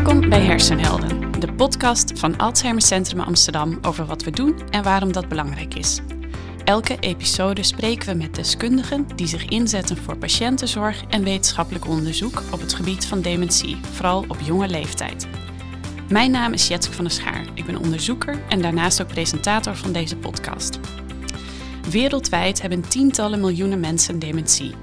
Welkom bij Hersenhelden, de podcast van Alzheimer Centrum Amsterdam over wat we doen en waarom dat belangrijk is. Elke episode spreken we met deskundigen die zich inzetten voor patiëntenzorg en wetenschappelijk onderzoek op het gebied van dementie, vooral op jonge leeftijd. Mijn naam is Jetske van der Schaar. Ik ben onderzoeker en daarnaast ook presentator van deze podcast. Wereldwijd hebben tientallen miljoenen mensen dementie.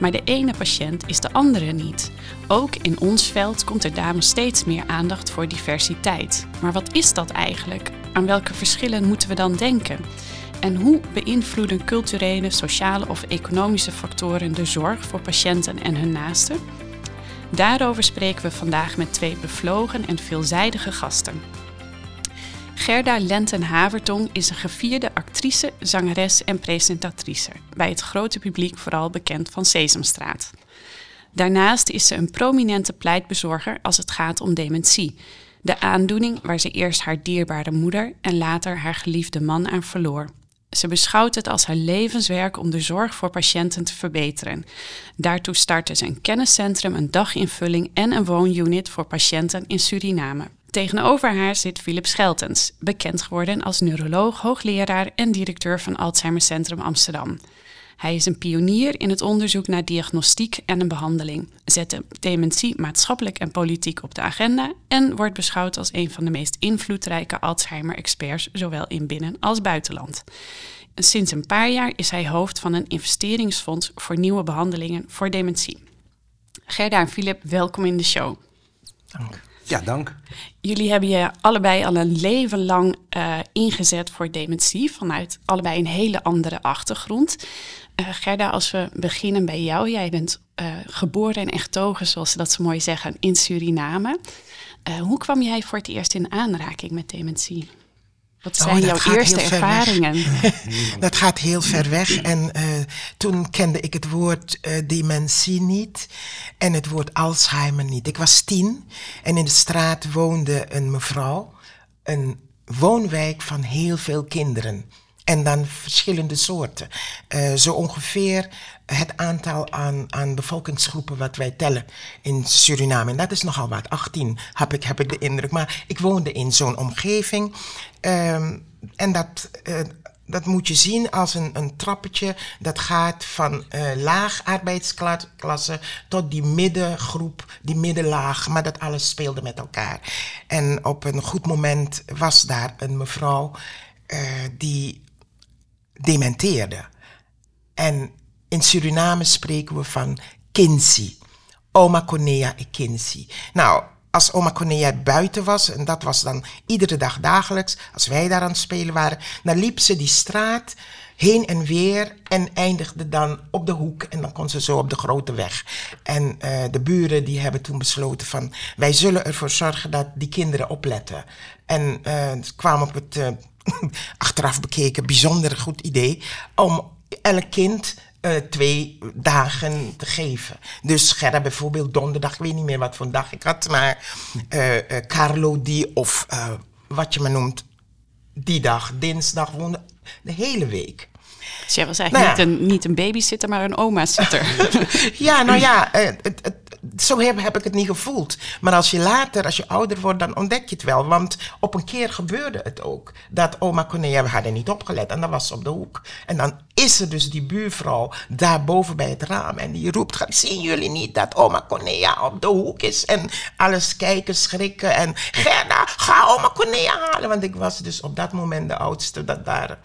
Maar de ene patiënt is de andere niet. Ook in ons veld komt er daarom steeds meer aandacht voor diversiteit. Maar wat is dat eigenlijk? Aan welke verschillen moeten we dan denken? En hoe beïnvloeden culturele, sociale of economische factoren de zorg voor patiënten en hun naasten? Daarover spreken we vandaag met twee bevlogen en veelzijdige gasten. Gerda Lenten-Havertong is een gevierde actrice, zangeres en presentatrice. Bij het grote publiek vooral bekend van Sesamstraat. Daarnaast is ze een prominente pleitbezorger als het gaat om dementie. De aandoening waar ze eerst haar dierbare moeder en later haar geliefde man aan verloor. Ze beschouwt het als haar levenswerk om de zorg voor patiënten te verbeteren. Daartoe startte ze een kenniscentrum, een daginvulling en een woonunit voor patiënten in Suriname. Tegenover haar zit Philip Scheltens, bekend geworden als neuroloog, hoogleraar en directeur van Alzheimer Centrum Amsterdam. Hij is een pionier in het onderzoek naar diagnostiek en een behandeling, zet de dementie maatschappelijk en politiek op de agenda en wordt beschouwd als een van de meest invloedrijke Alzheimer-experts, zowel in binnen- als buitenland. Sinds een paar jaar is hij hoofd van een investeringsfonds voor nieuwe behandelingen voor dementie. Gerda en Philip, welkom in de show. Dank. Ja, dank. Jullie hebben je allebei al een leven lang uh, ingezet voor dementie, vanuit allebei een hele andere achtergrond. Uh, Gerda, als we beginnen bij jou. Jij bent uh, geboren en getogen, zoals ze dat zo mooi zeggen, in Suriname. hoe kwam jij voor het eerst in aanraking met dementie? Wat zijn oh, jouw eerste ervaringen? dat gaat heel ver weg. En uh, toen kende ik het woord uh, dementie niet en het woord Alzheimer niet. Ik was tien en in de straat woonde een mevrouw, een woonwijk van heel veel kinderen. En dan verschillende soorten. Uh, zo ongeveer het aantal aan, aan bevolkingsgroepen wat wij tellen in Suriname. En dat is nogal wat, 18 heb ik, heb ik de indruk. Maar ik woonde in zo'n omgeving. Um, en dat, uh, dat moet je zien als een, een trappetje dat gaat van uh, laag arbeidsklasse tot die middengroep, die middenlaag. Maar dat alles speelde met elkaar. En op een goed moment was daar een mevrouw uh, die dementeerde. En in Suriname spreken we van Kinsi. Oma Conea e Kinsi. Nou, als oma Cornelia buiten was, en dat was dan iedere dag dagelijks, als wij daar aan het spelen waren, dan liep ze die straat heen en weer en eindigde dan op de hoek en dan kon ze zo op de grote weg. En uh, de buren die hebben toen besloten van wij zullen ervoor zorgen dat die kinderen opletten. En uh, het kwam op het uh, achteraf bekeken bijzonder goed idee om elk kind uh, twee dagen te geven. Dus bijvoorbeeld donderdag, ik weet niet meer wat voor dag ik had, maar uh, uh, Carlo die, of wat je maar noemt, die dag, dinsdag, woonde de hele week. Dus jij was eigenlijk nou ja. niet, een, niet een babysitter, maar een oma-sitter. ja, nou ja, het, het, zo heb, heb ik het niet gevoeld. Maar als je later, als je ouder wordt, dan ontdek je het wel. Want op een keer gebeurde het ook. Dat oma Cornelia, we hadden niet opgelet. En dan was ze op de hoek. En dan is er dus die buurvrouw daar boven bij het raam. En die roept, zien jullie niet dat oma Cornelia op de hoek is? En alles kijken, schrikken. En Gerda, ga oma Cornelia halen. Want ik was dus op dat moment de oudste dat daar...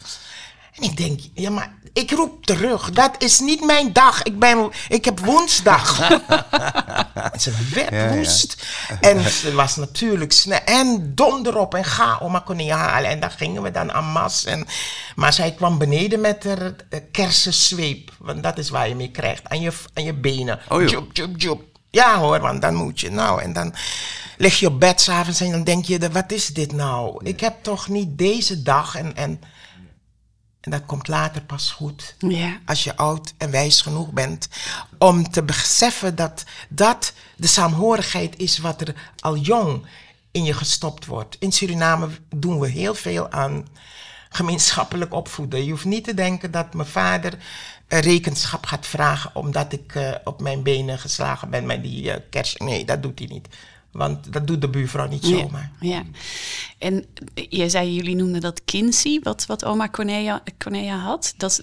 En ik denk, ja, maar ik roep terug. Dat is niet mijn dag. Ik, ben, ik heb woensdag. en ze werd woest. En ze was natuurlijk snel. En donder op en ga oma kon halen. En daar gingen we dan aan mas. En, maar zij kwam beneden met haar kersensweep. Want dat is waar je mee krijgt. Aan je, aan je benen. Oh, joep, joep, joep. Ja hoor, want dan moet je nou. En dan lig je op bed s'avonds en dan denk je, wat is dit nou? Ik heb toch niet deze dag en... en en dat komt later pas goed. Ja. Als je oud en wijs genoeg bent. Om te beseffen dat dat de saamhorigheid is wat er al jong in je gestopt wordt. In Suriname doen we heel veel aan gemeenschappelijk opvoeden. Je hoeft niet te denken dat mijn vader rekenschap gaat vragen omdat ik uh, op mijn benen geslagen ben met die uh, kers. Nee, dat doet hij niet. Want dat doet de buurvrouw niet zomaar. ja. En je zei, jullie noemden dat Kinsey, wat, wat oma Cornelia, Cornelia had. Dat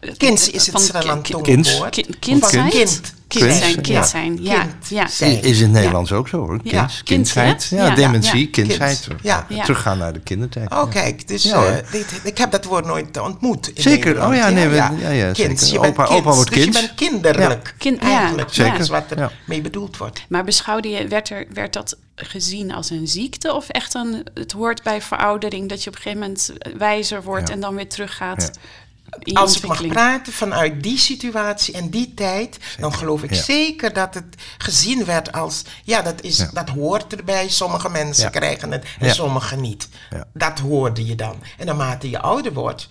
is, Kind is het Sri Kind. woord. Kind, kind zijn? kind. Zijn, ja. zijn. Ja, Kind ja. zijn. Is in het Nederlands ook zo hoor. Kind, Ja, dementie, ja. kindsheid. Kind, ja. Teruggaan naar de kindertijd. Oh, kijk, dus eh, dit, ik heb dat woord nooit ontmoet. in Zeker. Nederland. Oh ja, nee, we- ja, ja, kind. zeker. Je bent Opa- kind, opa wordt dus kind. je bent kinderlijk. Kind- ja, eigenlijk. zeker. Dat is wat er Ja. mee bedoeld wordt. Maar beschouwde je, werd, er, werd dat gezien als een ziekte of echt een, het hoort bij veroudering dat je op een gegeven moment wijzer wordt Ja. en dan weer teruggaat Als ik mag praten vanuit die situatie en die tijd, dan geloof ik ja. zeker dat het gezien werd als, ja, dat, is, Ja. dat hoort erbij. Sommige mensen Ja. krijgen het en Ja. sommige niet. Ja. Dat hoorde je dan. En naarmate je ouder wordt,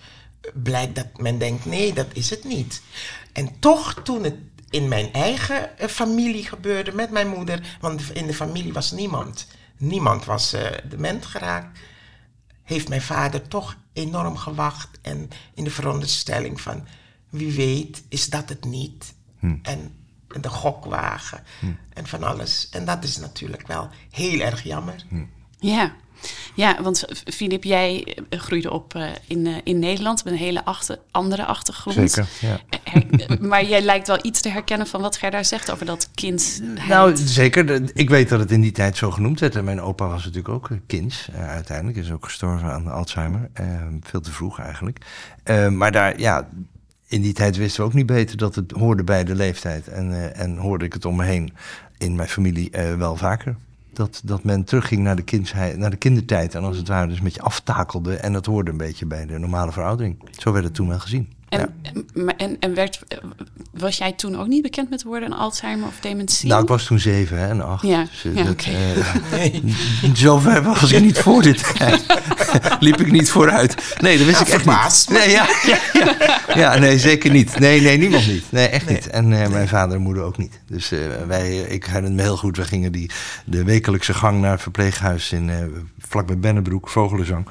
blijkt dat men denkt, nee, dat is het niet. En toch toen het in mijn eigen eh, familie gebeurde met mijn moeder, want in de familie was niemand, niemand was eh, dement geraakt, heeft mijn vader toch enorm gewacht en in de veronderstelling van wie weet is dat het niet. En, en de gokwagen en van alles. En dat is natuurlijk wel heel erg jammer. Ja. Ja, want Filip, jij eh, groeide op eh, in, eh, in Nederland met een hele achter, andere achtergrond. Zeker, ja. Her- maar jij lijkt wel iets te herkennen van wat Gerda zegt over dat kind. Nou, zeker. Ik weet dat het in die tijd zo genoemd werd. En mijn opa was natuurlijk ook kind. uiteindelijk is ook gestorven aan Alzheimer. Eh, veel te vroeg eigenlijk. Eh, maar daar, ja, in die tijd wisten we ook niet beter dat het hoorde bij de leeftijd. En, en hoorde ik het om me heen in mijn familie wel vaker. Dat, dat men terugging naar de, kindsheid, naar de kindertijd. En als het ware dus een beetje aftakelde. En dat hoorde een beetje bij de normale veroudering. Zo werd het toen wel gezien. En, en, en, en werd, eh, was jij toen ook niet bekend met woorden Alzheimer of dementie? Nou, ik was toen zeven hè, en acht. Ja, Dus, eh, ja, dat, oké. eh, Zover was ik niet voor dit. Liep ik niet vooruit. Nee, dat wist Ja, ik echt verbaasd niet. Nee, ja, ja, ja. ja, nee, zeker niet. Nee, nee, niemand niet. Nee, echt niet. En eh, mijn vader en moeder ook niet. Dus eh, wij, ik herinner me heel goed, we gingen die, de wekelijkse gang naar het verpleeghuis in, eh vlak bij Bennebroek, Vogelenzang.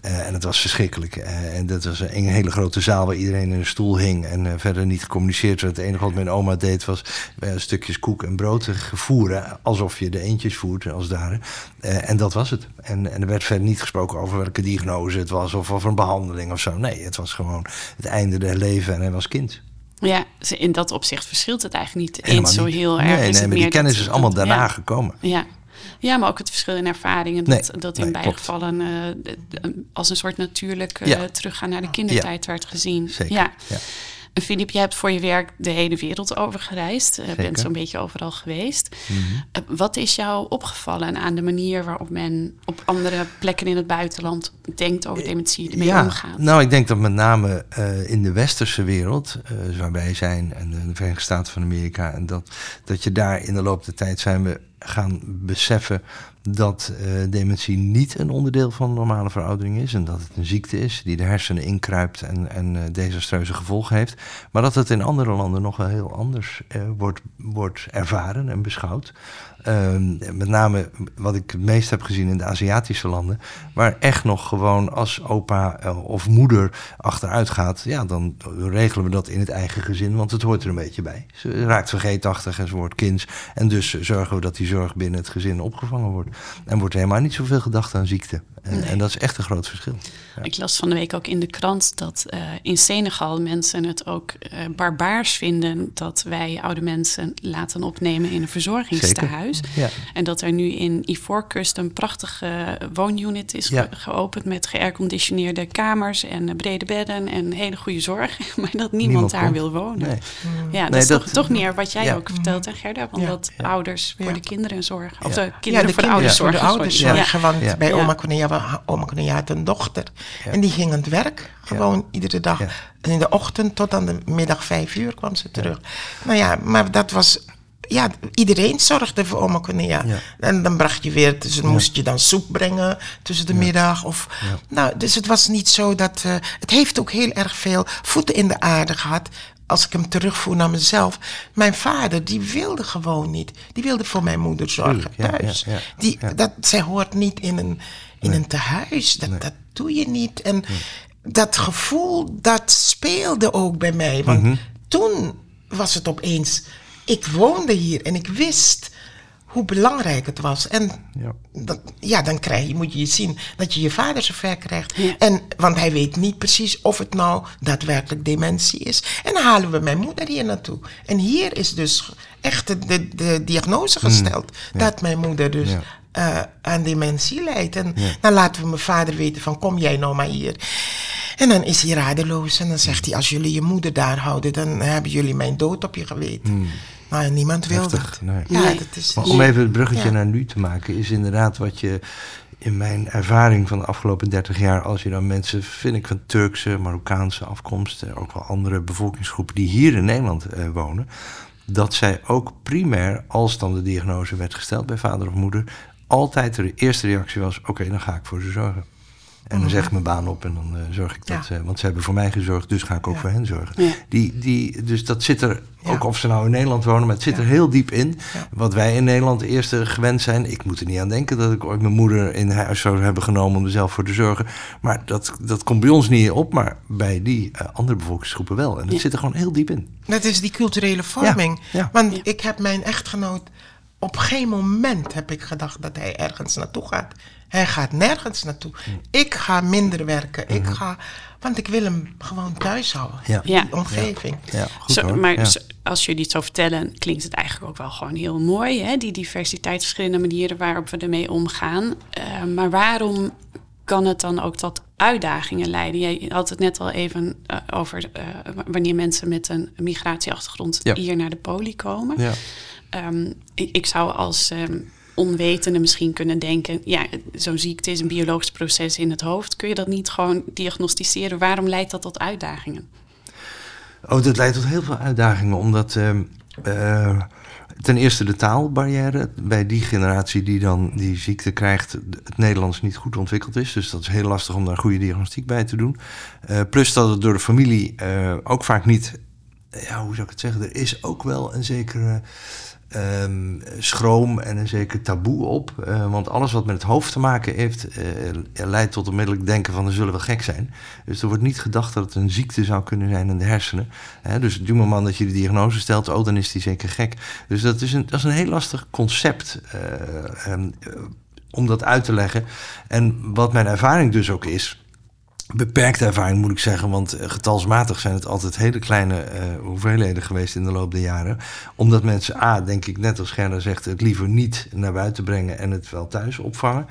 Eh, en het was verschrikkelijk. Eh, en dat was een hele grote zaal waar iedereen in een stoel hing. En eh, verder niet gecommuniceerd werd. Het enige wat mijn oma deed was stukjes koek en brood voeren. Alsof je de eentjes voert, als daar. En dat was het. En, en er werd verder niet gesproken over welke diagnose het was. Of over een behandeling of zo. Nee, het was gewoon het einde der leven. En hij was kind. Ja, in dat opzicht verschilt het eigenlijk niet Helemaal eens zo heel erg. Nee, nee maar die kennis dat- is allemaal daarna ja. gekomen. Ja. Ja, maar ook het verschil in ervaringen. Nee, Dat, dat in nee, beide klopt. gevallen eh, als een soort natuurlijk eh, Ja. teruggaan naar de kindertijd werd gezien. Zeker. Ja. Ja. En Filip, jij hebt voor je werk de hele wereld over gereisd. Je bent Zeker. Mhm. zo'n beetje overal geweest. Eh, Wat is jou opgevallen aan de manier waarop men op andere plekken in het buitenland denkt over dementie, ermee omgaat? Nou, ik denk dat met name eh, in de westerse wereld, eh, zoals waar wij zijn, en de Verenigde Staten van Amerika, en dat, dat je daar in de loop der tijd zijn we gaan beseffen dat eh, dementie niet een onderdeel van normale veroudering is. En dat het een ziekte is die de hersenen inkruipt en, en eh, desastreuze gevolgen heeft. Maar dat het in andere landen nog wel heel anders eh, wordt, wordt ervaren en beschouwd. Ehm, met name wat ik het meest heb gezien in de Aziatische landen, waar echt nog gewoon als opa of moeder achteruit gaat, ja, dan regelen we dat in het eigen gezin, want het hoort er een beetje bij. Ze raakt vergeetachtig en ze wordt kind. En dus zorgen we dat die zorg binnen het gezin opgevangen wordt. En wordt er helemaal niet zoveel gedacht aan ziekte. En, en dat is echt een groot verschil. Ja. Ik las van de week ook in de krant dat eh, in Senegal mensen het ook eh, barbaars vinden dat wij oude mensen laten opnemen in een verzorgingstehuis. Ja. En dat er nu in Ivoorkust een prachtige woonunit is ge- geopend met geairconditioneerde kamers en eh, brede bedden en hele goede zorg. Maar dat niemand, Niemand daar komt. wil wonen. Nee. Ja, dat Nee, is dat- toch, toch meer wat jij Ja. ook vertelt, hè Gerda? Want Ja. dat Ja. ouders voor Ja. de kinderen zorgen. Of de kinderen voor de ouders de ouders zorgen. Want Ja. bij Ja. oma Cornelia, oma Cornelia had een dochter. Ja. En die ging aan het werk, gewoon iedere dag. Ja. En in de ochtend tot aan de middag vijf uur kwam ze terug. Nou ja, maar dat was... Ja, iedereen zorgde voor oma Cornelia. Ja. En dan bracht je weer, dus dan moest je dan soep brengen tussen de middag. Of, nou, dus het was niet zo dat... eh, het heeft ook heel erg veel voeten in de aarde gehad als ik hem terugvoer naar mezelf. Mijn vader, die wilde gewoon niet. Die wilde voor mijn moeder zorgen Tuurlijk, thuis. ja, ja, die. Dat, zij hoort niet in een, in een tehuis. Dat, dat doe je niet. En dat gevoel, dat speelde ook bij mij. Want Mhm. toen was het opeens... Ik woonde hier en ik wist hoe belangrijk het was. En Ja. dat, ja, dan krijg je, moet je zien dat je je vader zover krijgt. Ja. En, want hij weet niet precies of het nou daadwerkelijk dementie is. En dan halen we mijn moeder hier naartoe. En hier is dus echt de, de, de diagnose gesteld dat mijn moeder dus Ja. eh, aan dementie lijdt. En dan laten we mijn vader weten van kom jij nou maar hier. En dan is hij radeloos en dan zegt hij als jullie je moeder daar houden dan hebben jullie mijn dood op je geweten. Nou, niemand wil Heftig, dat. nee. Ja, Nee. dat is... Maar om even het bruggetje Ja. naar nu te maken, is inderdaad wat je in mijn ervaring van de afgelopen 30 jaar, als je dan mensen, vind ik van Turkse, Marokkaanse afkomst, eh, ook wel andere bevolkingsgroepen die hier in Nederland eh, wonen, dat zij ook primair, als dan de diagnose werd gesteld bij vader of moeder, altijd de eerste reactie was: oké, dan ga ik voor ze zorgen. En dan zeg ik mijn baan op en dan eh, zorg ik dat. Ja. eh, want ze hebben voor mij gezorgd, dus ga ik ook Ja. voor hen zorgen. Ja. Die, die, dus dat zit er, Ja. ook of ze nou in Nederland wonen, maar het zit Ja. er heel diep in. Ja. Wat wij in Nederland eerst gewend zijn. Ik moet er niet aan denken dat ik ooit mijn moeder in huis zou hebben genomen om er zelf voor te zorgen. Maar dat, dat komt bij ons niet op, maar bij die eh, andere bevolkingsgroepen wel. En dat Ja. zit er gewoon heel diep in. Dat is die culturele vorming. ja. Want Ja. ik heb mijn echtgenoot... Op geen moment heb ik gedacht dat hij ergens naartoe gaat. Hij gaat nergens naartoe. Ik ga minder werken. Ik ga... Want ik wil hem gewoon thuis houden. Ja. Ja. Die omgeving. Ja, goed Zo, maar Ja. zo- als jullie het zo vertellen, klinkt het eigenlijk ook wel gewoon heel mooi. Hè? Die diversiteit, verschillende manieren waarop we ermee omgaan. Eh, maar waarom kan het dan ook tot uitdagingen leiden? Jij had het net al even eh, over eh, wanneer mensen met een migratieachtergrond Ja. hier naar de poli komen. Ja. Ehm, ik, ik zou als ehm, onwetende misschien kunnen denken... ja, zo'n ziekte is een biologisch proces in het hoofd. Kun je dat niet gewoon diagnosticeren? Waarom leidt dat tot uitdagingen? Oh, dat leidt tot heel veel uitdagingen, omdat ehm, eh, ten eerste de taalbarrière bij die generatie die dan die ziekte krijgt, het Nederlands niet goed ontwikkeld is. Dus dat is heel lastig om daar goede diagnostiek bij te doen. Eh, plus dat het door de familie eh, ook vaak niet, ja, hoe zou ik het zeggen, er is ook wel een zekere ehm, schroom en een zeker taboe op. Eh, want alles wat met het hoofd te maken heeft, eh, leidt tot onmiddellijk denken van, er zullen wel gek zijn. Dus er wordt niet gedacht dat het een ziekte zou kunnen zijn in de hersenen. Hè, dus op het moment dat je de diagnose stelt, oh, dan is die zeker gek. Dus dat is een, dat is een heel lastig concept eh, ehm, eh, om dat uit te leggen. En wat mijn ervaring dus ook is, beperkte ervaring moet ik zeggen, want eh, getalsmatig zijn het altijd hele kleine eh, hoeveelheden geweest in de loop der jaren. Omdat mensen, A, denk ik net als Gerda zegt, het liever niet naar buiten brengen en het wel thuis opvangen.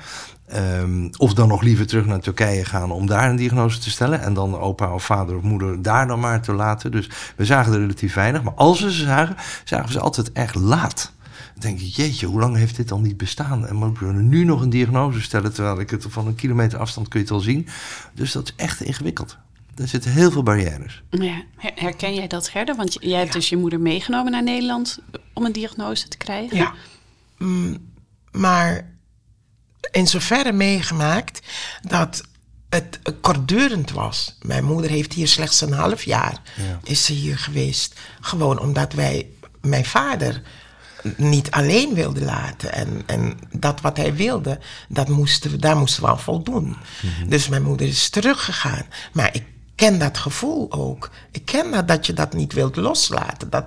Ehm, of dan nog liever terug naar Turkije gaan om daar een diagnose te stellen. En dan opa of vader of moeder daar dan maar te laten. Dus we zagen er relatief weinig. Maar als we ze zagen, zagen we ze altijd erg laat. Dan denk ik, jeetje, hoe lang heeft dit dan niet bestaan? En moeten we nu nog een diagnose stellen, terwijl ik het van een kilometer afstand kun je het al zien. Dus dat is echt ingewikkeld. Er zitten heel veel barrières. Ja, her- herken jij dat, Gerda? Want jij hebt dus je moeder meegenomen naar Nederland om een diagnose te krijgen. Ja. Mm, maar in zoverre meegemaakt dat het kortdurend was. Mijn moeder heeft hier slechts een half jaar Ja. is ze hier geweest. Gewoon omdat wij mijn vader niet alleen wilden laten. En, en dat wat hij wilde, dat moesten we, daar moesten we aan voldoen. Dus mijn moeder is teruggegaan. Maar ik ken dat gevoel ook. Ik ken dat, dat je dat niet wilt loslaten. Dat,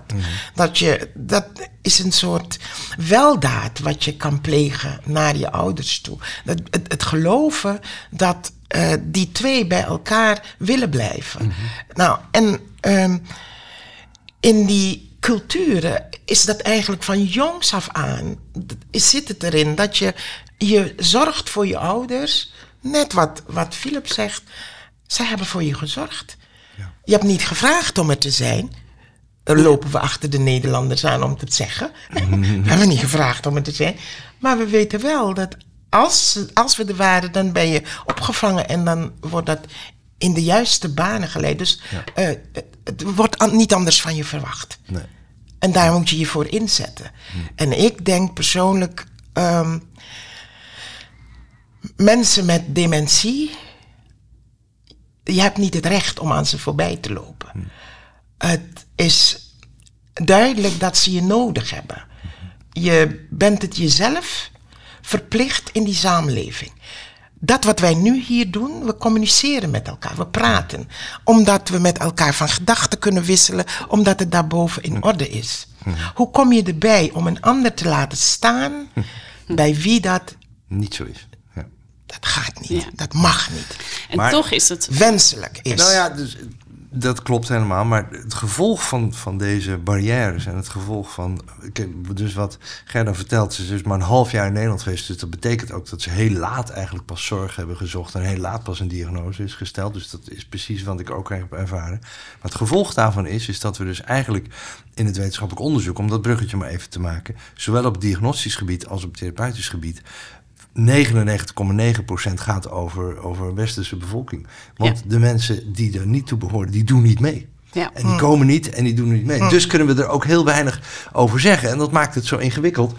dat, je, dat is een soort weldaad wat je kan plegen naar je ouders toe. Dat, het, het geloven dat eh, die twee bij elkaar willen blijven. Nou, en ehm, in die culturen is dat eigenlijk van jongs af aan. Zit het erin dat je, je zorgt voor je ouders. Net wat, wat Philip zegt. Zij hebben voor je gezorgd. Je hebt niet gevraagd om er te zijn. Dan lopen we achter de Nederlanders aan om te zeggen. we hebben niet gevraagd om er te zijn. Maar we weten wel dat als, als we er waren, dan ben je opgevangen en dan wordt dat in de juiste banen geleid. Dus eh, het, het wordt niet anders van je verwacht. Nee. En daar moet je je voor inzetten. En ik denk persoonlijk, ehm, mensen met dementie, je hebt niet het recht om aan ze voorbij te lopen. Het is duidelijk dat ze je nodig hebben. Je bent het jezelf verplicht in die samenleving. Dat wat wij nu hier doen, we communiceren met elkaar, we praten. Omdat we met elkaar van gedachten kunnen wisselen, omdat het daarboven in orde is. Hoe kom je erbij om een ander te laten staan bij wie dat Niet zo is. Ja. dat gaat niet, dat mag niet. En Maar- toch is het... Wenselijk is. Nou ja, dus, dat klopt helemaal. Maar het gevolg van, van deze barrières en het gevolg van. Dus wat Gerda vertelt, ze is dus maar een half jaar in Nederland geweest. Dus dat betekent ook dat ze heel laat eigenlijk pas zorg hebben gezocht. En heel laat pas een diagnose is gesteld. Dus dat is precies wat ik ook heb ervaren. Maar het gevolg daarvan is, is dat we dus eigenlijk in het wetenschappelijk onderzoek, om dat bruggetje maar even te maken, zowel op diagnostisch gebied als op therapeutisch gebied. 99,9% gaat over, over westerse bevolking. Want Ja. de mensen die er niet toe behoren, die doen niet mee. Ja. En die komen niet en die doen niet mee. Dus kunnen we er ook heel weinig over zeggen. En dat maakt het zo ingewikkeld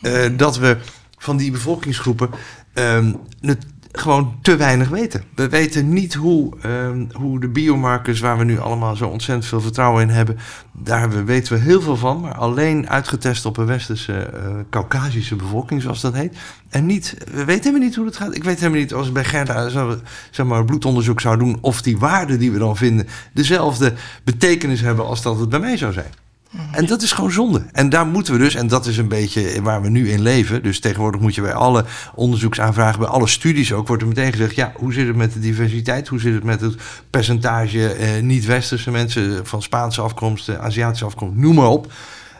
eh, dat we van die bevolkingsgroepen ehm, het gewoon te weinig weten. We weten niet hoe, ehm, hoe de biomarkers, waar we nu allemaal zo ontzettend veel vertrouwen in hebben, daar we- weten we heel veel van, maar alleen uitgetest op een westerse, eh Caucasische bevolking, zoals dat heet. En niet, we weten helemaal niet hoe dat gaat. Ik weet helemaal niet, als ik bij Gerda zo, zeg maar, bloedonderzoek zou doen, of die waarden die we dan vinden dezelfde betekenis hebben als dat het bij mij zou zijn. En dat is gewoon zonde. En daar moeten we dus, en dat is een beetje waar we nu in leven. Dus tegenwoordig moet je bij alle onderzoeksaanvragen, bij alle studies ook, wordt er meteen gezegd: ja, hoe zit het met de diversiteit? Hoe zit het met het percentage eh, niet-westerse mensen van Spaanse afkomst, eh, Aziatische afkomst, noem maar op.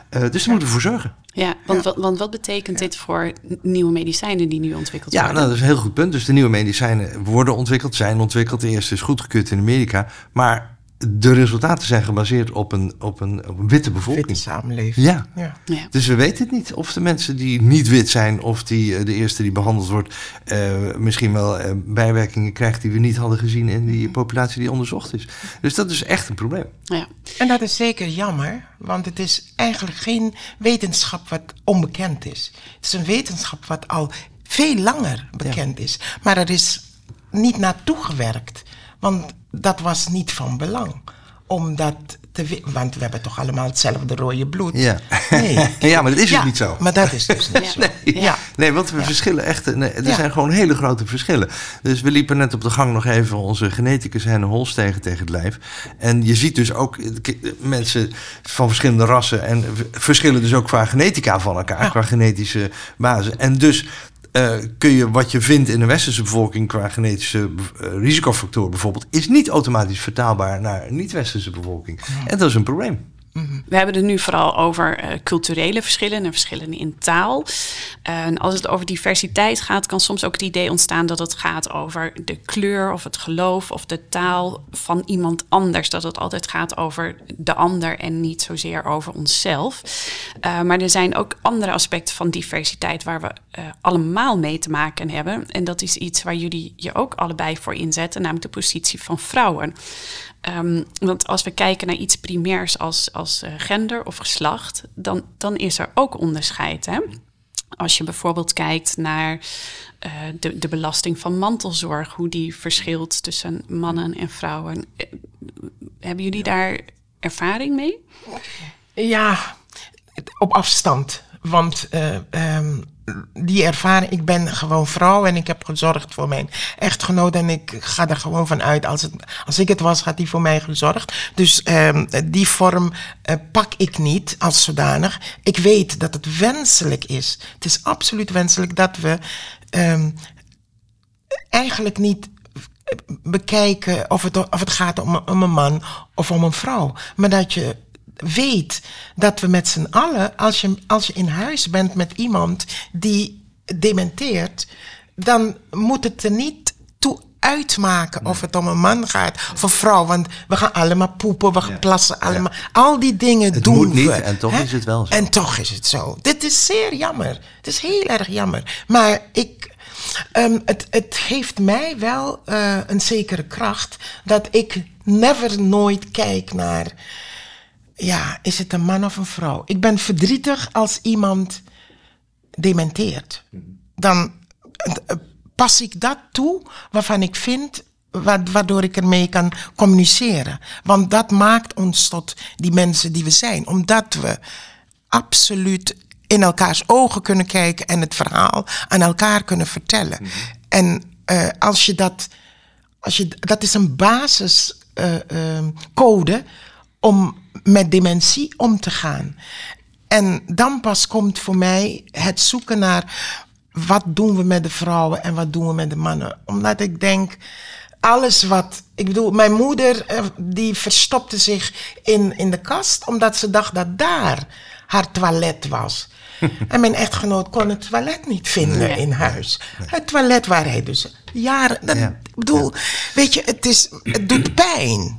Eh, dus daar moeten we voor zorgen. Ja, want, Wat, want wat betekent dit voor nieuwe medicijnen die nu ontwikkeld Ja, worden? nou, dat is een heel goed punt. Dus de nieuwe medicijnen worden ontwikkeld, zijn ontwikkeld. De eerste is goedgekeurd in Amerika. Maar de resultaten zijn gebaseerd op een, op een, op een witte bevolking. Witte samenleving. Ja. Ja. Ja. Dus we weten het niet of de mensen die niet wit zijn, of die eh, de eerste die behandeld wordt, eh, misschien wel eh, bijwerkingen krijgt die we niet hadden gezien in die populatie die onderzocht is. Dus dat is echt een probleem. Ja. En dat is zeker jammer, want het is eigenlijk geen wetenschap wat onbekend is. Het is een wetenschap wat al veel langer bekend is. Maar er is niet naartoe gewerkt, want dat was niet van belang. Omdat te want we hebben toch allemaal hetzelfde rode bloed. Ja, Nee. ja maar dat is ja, ook niet zo. Maar dat is dus niet zo. Ja. Ja. Nee, want we verschillen echt. Nee, er zijn gewoon hele grote verschillen. Dus we liepen net op de gang nog even onze geneticus Henne Hols tegen, tegen het lijf. En je ziet dus ook eh, mensen van verschillende rassen. En verschillen dus ook qua genetica van elkaar, qua genetische basis. En dus. Eh, kun je wat je vindt in de westerse bevolking qua genetische eh, risicofactoren bijvoorbeeld, is niet automatisch vertaalbaar naar een niet-westerse bevolking. En dat is een probleem. We hebben het nu vooral over eh, culturele verschillen en verschillen in taal. Als het over diversiteit gaat, kan soms ook het idee ontstaan dat het gaat over de kleur of het geloof of de taal van iemand anders. Dat het altijd gaat over de ander en niet zozeer over onszelf. Eh, maar er zijn ook andere aspecten van diversiteit waar we eh, allemaal mee te maken hebben. En dat is iets waar jullie je ook allebei voor inzetten, namelijk de positie van vrouwen. Ehm, want als we kijken naar iets primairs als, als eh, gender of geslacht, dan, dan is er ook onderscheid. Hè? Als je bijvoorbeeld kijkt naar eh, de, de belasting van mantelzorg, hoe die verschilt tussen mannen en vrouwen. Eh, Hebben jullie daar ervaring mee? Ja, op afstand. Want eh, ehm, die ervaring, ik ben gewoon vrouw en ik heb gezorgd voor mijn echtgenoot. En ik ga er gewoon van uit, als, het, als ik het was, had die voor mij gezorgd. Dus ehm, die vorm eh, pak ik niet als zodanig. Ik weet dat het wenselijk is. Het is absoluut wenselijk dat we ehm, eigenlijk niet bekijken of het, of het gaat om, om een man of om een vrouw. Maar dat je weet dat we met z'n allen, als je, als je in huis bent met iemand die dementeert, dan moet het er niet toe uitmaken of het om een man gaat of een vrouw. Want we gaan allemaal poepen, we gaan plassen, allemaal. Al die dingen Het doen moet niet we. en toch hè? is het wel zo. En toch is het zo. Dit is zeer jammer. Het is heel erg jammer. Maar ik, ehm, het, het geeft mij wel eh, een zekere kracht dat ik never nooit kijk naar, ja, is het een man of een vrouw? Ik ben verdrietig als iemand dementeert. Dan eh, pas ik dat toe waarvan ik vind wa- waardoor ik ermee kan communiceren. Want dat maakt ons tot die mensen die we zijn. Omdat we absoluut in elkaars ogen kunnen kijken en het verhaal aan elkaar kunnen vertellen. En eh, als je dat, als je, dat is een basiscode om met dementie om te gaan. En dan pas komt voor mij het zoeken naar wat doen we met de vrouwen en wat doen we met de mannen. Omdat ik denk, alles wat. Ik bedoel, mijn moeder eh, die verstopte zich in, in de kast omdat ze dacht dat daar haar toilet was. en mijn echtgenoot kon het toilet niet vinden in huis. Het toilet waar hij dus jaren. Dat, Ik bedoel, weet je, het, is, het doet pijn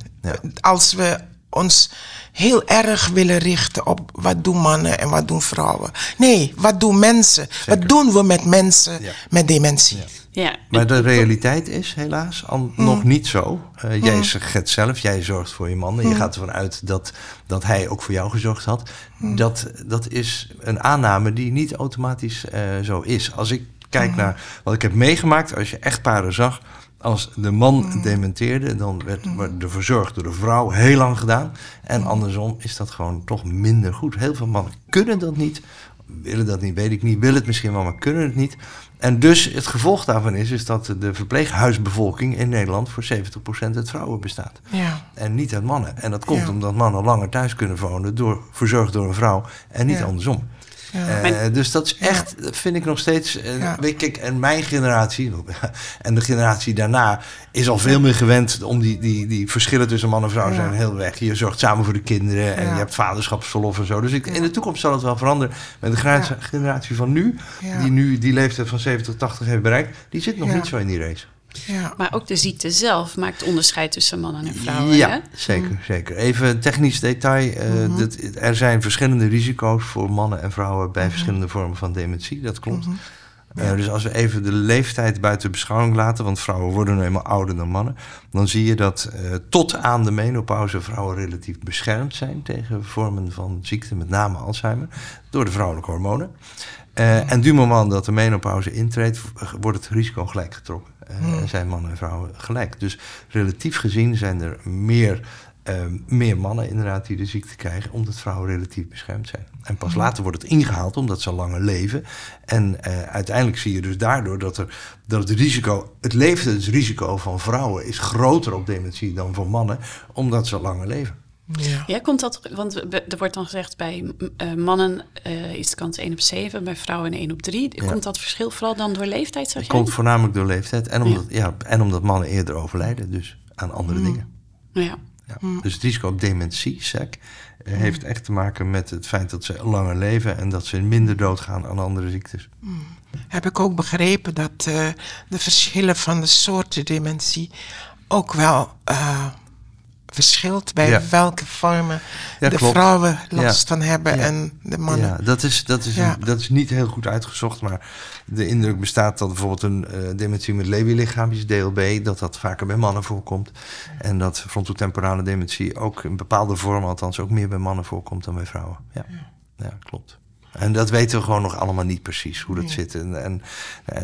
als we ons heel erg willen richten op wat doen mannen en wat doen vrouwen. Nee, wat doen mensen? Wat doen we met mensen met dementie? Ja. Maar de realiteit is helaas al mm. nog niet zo. Uh, jij mm. zegt het zelf, jij zorgt voor je man. En je mm. gaat ervan uit dat, dat hij ook voor jou gezorgd had. Dat, dat is een aanname die niet automatisch uh, zo is. Als ik kijk naar wat ik heb meegemaakt, als je echtparen zag als de man dementeerde, dan werd de verzorgd door de vrouw heel lang gedaan. En andersom is dat gewoon toch minder goed. Heel veel mannen kunnen dat niet, willen dat niet, weet ik niet, willen het misschien wel, maar kunnen het niet. En dus het gevolg daarvan is, is dat de verpleeghuisbevolking in Nederland voor 70% uit vrouwen bestaat. Ja. En niet uit mannen. En dat komt omdat mannen langer thuis kunnen wonen, door, verzorgd door een vrouw en niet andersom. Ja. dus dat is echt, vind ik nog steeds. Uh, weet ik, en mijn generatie en de generatie daarna is al veel meer gewend om die, die, die verschillen tussen man en vrouw zijn heel weg. Je zorgt samen voor de kinderen en je hebt vaderschapsverlof en zo. Dus ik, in de toekomst zal het wel veranderen. Met de generatie, generatie van nu, die nu die leeftijd van 70, 80 heeft bereikt, die zit nog niet zo in die race. Ja. Maar ook de ziekte zelf maakt onderscheid tussen mannen en vrouwen. Ja, hè? zeker, zeker. Even een technisch detail. Uh, dat, er zijn verschillende risico's voor mannen en vrouwen bij mhm. verschillende vormen van dementie. Dat klopt. Mhm. Eh, dus als we even de leeftijd buiten beschouwing laten, want vrouwen worden nu eenmaal ouder dan mannen, dan zie je dat uh, tot aan de menopauze vrouwen relatief beschermd zijn tegen vormen van ziekte, met name Alzheimer, door de vrouwelijke hormonen. En du moment dat de menopauze intreedt, wordt het risico gelijk getrokken. Uh, zijn mannen en vrouwen gelijk. Dus relatief gezien zijn er meer, uh, meer mannen inderdaad die de ziekte krijgen, omdat vrouwen relatief beschermd zijn. En pas hmm. later wordt het ingehaald omdat ze langer leven. En uh, uiteindelijk zie je dus daardoor dat, er, dat het risico, het levensrisico van vrouwen is groter op dementie dan voor mannen, omdat ze langer leven. Ja. ja, komt dat, want er wordt dan gezegd bij uh, mannen uh, is de kans 1 op 7, bij vrouwen 1 op 3. Komt dat verschil vooral dan door leeftijd, zeg Het komt voornamelijk door leeftijd en omdat, ja. en omdat mannen eerder overlijden, dus aan andere mm. dingen. Ja. ja. Mm. Dus het risico op dementie, SEC, uh, heeft echt te maken met het feit dat ze langer leven en dat ze minder doodgaan aan andere ziektes. Mm. Heb ik ook begrepen dat de verschillen van de soorten dementie ook wel verschilt bij welke vormen de vrouwen last van hebben en de mannen. Ja, dat is, dat, is, dat is niet heel goed uitgezocht, maar de indruk bestaat dat bijvoorbeeld een uh, dementie met Lewy-lichaampjes, DLB, dat dat vaker bij mannen voorkomt. En dat frontotemporale dementie ook in bepaalde vormen, althans ook meer bij mannen voorkomt dan bij vrouwen. Ja, ja klopt. En dat weten we gewoon nog allemaal niet precies hoe dat zit. En, en eh,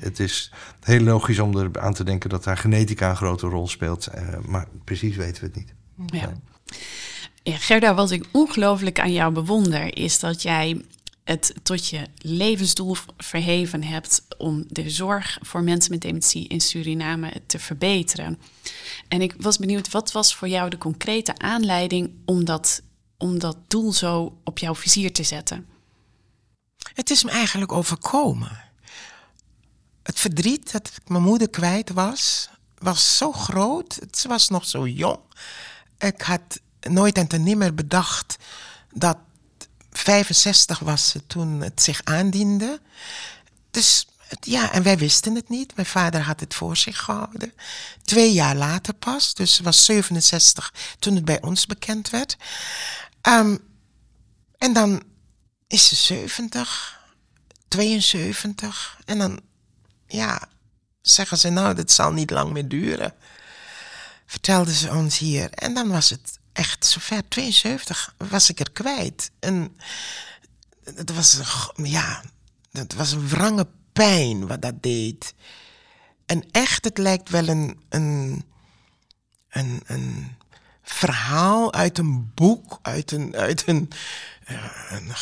het, is heel logisch om er aan te denken dat daar genetica een grote rol speelt. Uh, maar precies weten we het niet. Ja. ja. Gerda, wat ik ongelooflijk aan jou bewonder, is dat jij het tot je levensdoel verheven hebt om de zorg voor mensen met dementie in Suriname te verbeteren. En ik was benieuwd, wat was voor jou de concrete aanleiding om dat, om dat doel zo op jouw vizier te zetten? Het is me eigenlijk overkomen. Het verdriet dat ik mijn moeder kwijt was, was zo groot. Ze was nog zo jong. Ik had nooit en te nimmer bedacht dat 65 was ze toen het zich aandiende. Dus ja, en wij wisten het niet. Mijn vader had het voor zich gehouden. Twee jaar later pas, dus ze was 67 toen het bij ons bekend werd. Um, en dan is ze 70, 72. En dan, ja, zeggen ze nou, dit zal niet lang meer duren. Vertelden ze ons hier. En dan was het echt zover, 72, was ik er kwijt. En het was, ja, het was een wrange pijn wat dat deed. En echt, het lijkt wel een, een, een, een verhaal uit een boek, uit een, uit een, een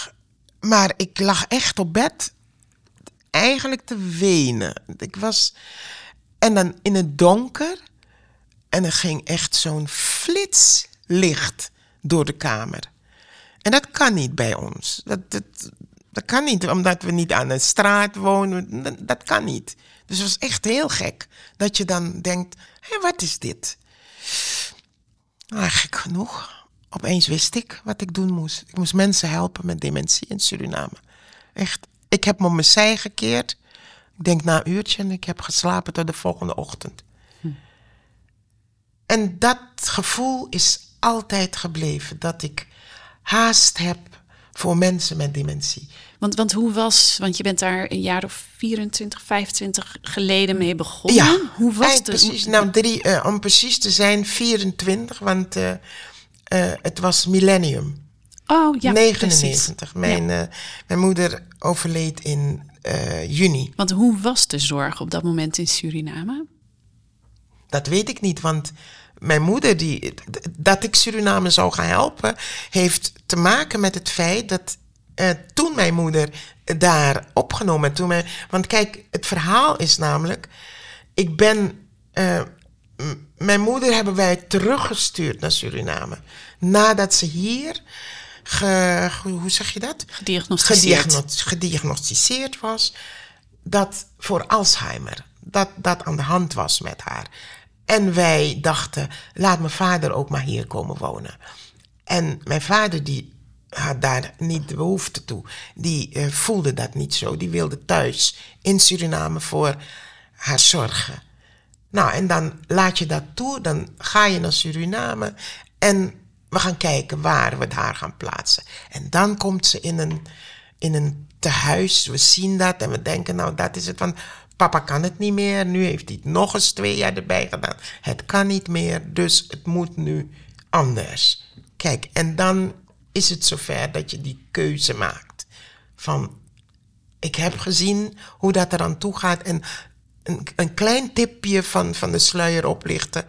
maar ik lag echt op bed eigenlijk te wenen. Ik was En dan in het donker. En er ging echt zo'n flitslicht door de kamer. En dat kan niet bij ons. Dat, dat, dat kan niet, omdat we niet aan een straat wonen. Dat, kan niet. Dus het was echt heel gek. Dat je dan denkt, hé, wat is dit? Gek genoeg. Opeens wist ik wat ik doen moest. Ik moest mensen helpen met dementie in Suriname. Echt. Ik heb me op mijn zij gekeerd. Ik denk na een uurtje en ik heb geslapen tot de volgende ochtend. En dat gevoel is altijd gebleven. Dat ik haast heb voor mensen met dementie. Want, want hoe was, want je bent daar een jaar of 24, 25 geleden mee begonnen. Ja, hoe was het? Precies, nou, drie, uh, om precies te zijn 24, want uh, uh, het was millennium. Oh ja, 99. Mijn, ja. mijn moeder overleed in juni. Want hoe was de zorg op dat moment in Suriname? Dat weet ik niet, want mijn moeder, die, dat ik Suriname zou gaan helpen, heeft te maken met het feit dat uh, toen mijn moeder daar opgenomen. Toen mijn, want kijk, het verhaal is namelijk, ik ben, mijn moeder hebben wij teruggestuurd naar Suriname. Nadat ze hier, ge, hoe zeg je dat? Gediagnosticeerd. Gediagno gediagnosticeerd was, dat voor Alzheimer, dat dat aan de hand was met haar. En wij dachten, laat mijn vader ook maar hier komen wonen. En mijn vader die had daar niet de behoefte toe. Die uh, voelde dat niet zo. Die wilde thuis in Suriname voor haar zorgen. Nou, en dan laat je dat toe. Dan ga je naar Suriname. En we gaan kijken waar we haar gaan plaatsen. En dan komt ze in een, in een tehuis. We zien dat en we denken, nou, dat is het. Want papa kan het niet meer. Nu heeft hij het nog eens twee jaar erbij gedaan. Het kan niet meer, dus het moet nu anders. Kijk, en dan is het zover dat je die keuze maakt. Van, ik heb gezien hoe dat eraan toe gaat. En een, klein tipje van, van de sluier oplichten.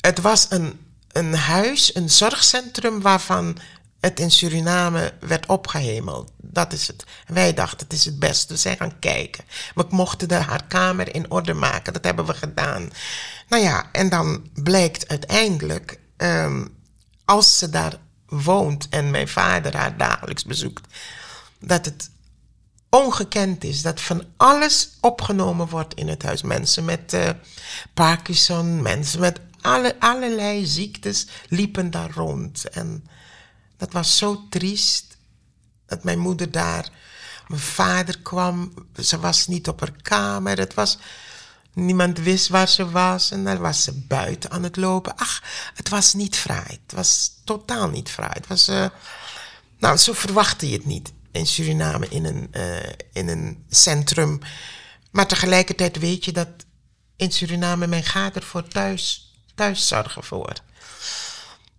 Het was een, een huis, een zorgcentrum waarvan het in Suriname werd opgehemeld. Dat is het. wij dachten, het is het beste. We zijn gaan kijken. We mochten de, haar kamer in orde maken. Dat hebben we gedaan. Nou ja, en dan blijkt uiteindelijk, um, als ze daar woont en mijn vader haar dagelijks bezoekt, dat het ongekend is dat van alles opgenomen wordt in het huis. Mensen met uh, Parkinson, mensen met alle, allerlei ziektes liepen daar rond. En dat was zo triest dat mijn moeder daar, mijn vader kwam, ze was niet op haar kamer. Het was, Niemand wist waar ze was en dan was ze buiten aan het lopen. Ach, het was niet fraai. Het was totaal niet fraai. Het was, uh, nou, zo verwachtte je het niet in Suriname in een, uh, in een centrum. Maar tegelijkertijd weet je dat in Suriname men gaat er voor thuis, thuis zorgen voor.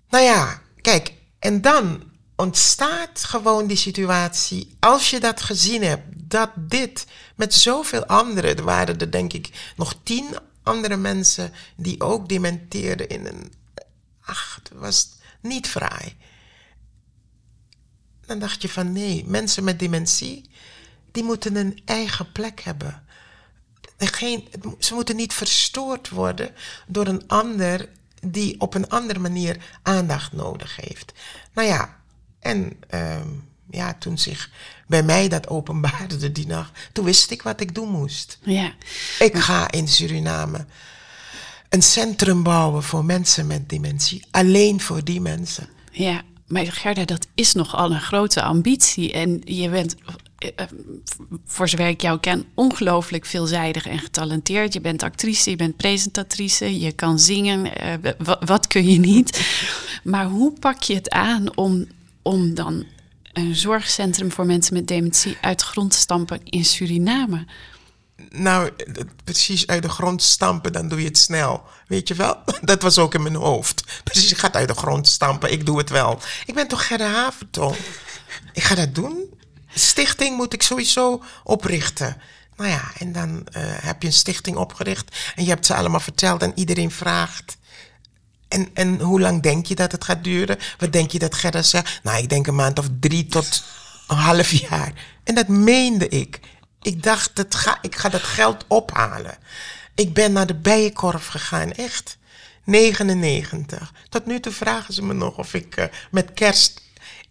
Nou ja, kijk, en dan ontstaat gewoon die situatie, als je dat gezien hebt, dat dit met zoveel anderen, er waren er denk ik nog tien andere mensen die ook dementeerden in een. Ach, het was niet fraai. Dan dacht je van nee, mensen met dementie, die moeten een eigen plek hebben. Geen, ze moeten niet verstoord worden door een ander die op een andere manier aandacht nodig heeft. Nou ja, en uh, ja, toen zich bij mij dat openbaarde die nacht, toen wist ik wat ik doen moest. Ja. Ik ga in Suriname een centrum bouwen voor mensen met dementie. Alleen voor die mensen. Ja, maar Gerda, dat is nogal een grote ambitie. En je bent, eh, eh, voor zover ik jou ken, ongelooflijk veelzijdig en getalenteerd. Je bent actrice, je bent presentatrice, je kan zingen. Uh, wat kun je niet? Maar hoe pak je het aan om om dan een zorgcentrum voor mensen met dementie uit grond te stampen in Suriname? Nou, precies uit de grond stampen, dan doe je het snel. Weet je wel? Dat was ook in mijn hoofd. Precies, ik ga het uit de grond stampen, ik doe het wel. Ik ben toch Gerda Haverton? Ik ga dat doen. Stichting moet ik sowieso oprichten. Nou ja, en dan uh, heb je een stichting opgericht en je hebt ze allemaal verteld en iedereen vraagt. En, en hoe lang denk je dat het gaat duren? Wat denk je dat Gerda zegt? Nou, ik denk een maand of drie tot een half jaar. En dat meende ik. Ik dacht, dat ga, ik ga dat geld ophalen. Ik ben naar de bijenkorf gegaan, echt. 99. Tot nu toe vragen ze me nog of ik uh, met kerst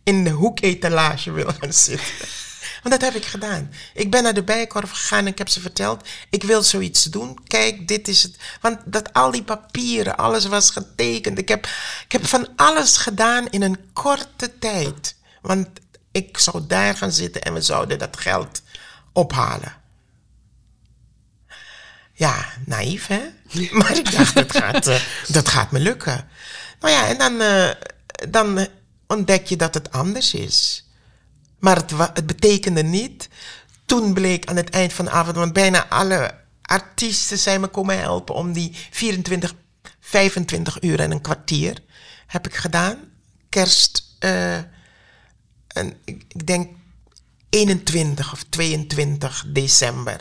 in de hoeketalage wil gaan zitten. Want dat heb ik gedaan. Ik ben naar de bijenkorf gegaan en ik heb ze verteld: ik wil zoiets doen. Kijk, dit is het. Want dat al die papieren, alles was getekend. Ik heb, ik heb van alles gedaan in een korte tijd. Want ik zou daar gaan zitten en we zouden dat geld ophalen. Ja, naïef hè? Maar ik dacht, dat gaat, uh, dat gaat me lukken. Nou ja, en dan, uh, dan ontdek je dat het anders is. Maar het, het betekende niet. Toen bleek aan het eind van de avond, want bijna alle artiesten zijn me komen helpen om die 24, 25 uur en een kwartier heb ik gedaan. Kerst, uh, en ik denk 21 of 22 december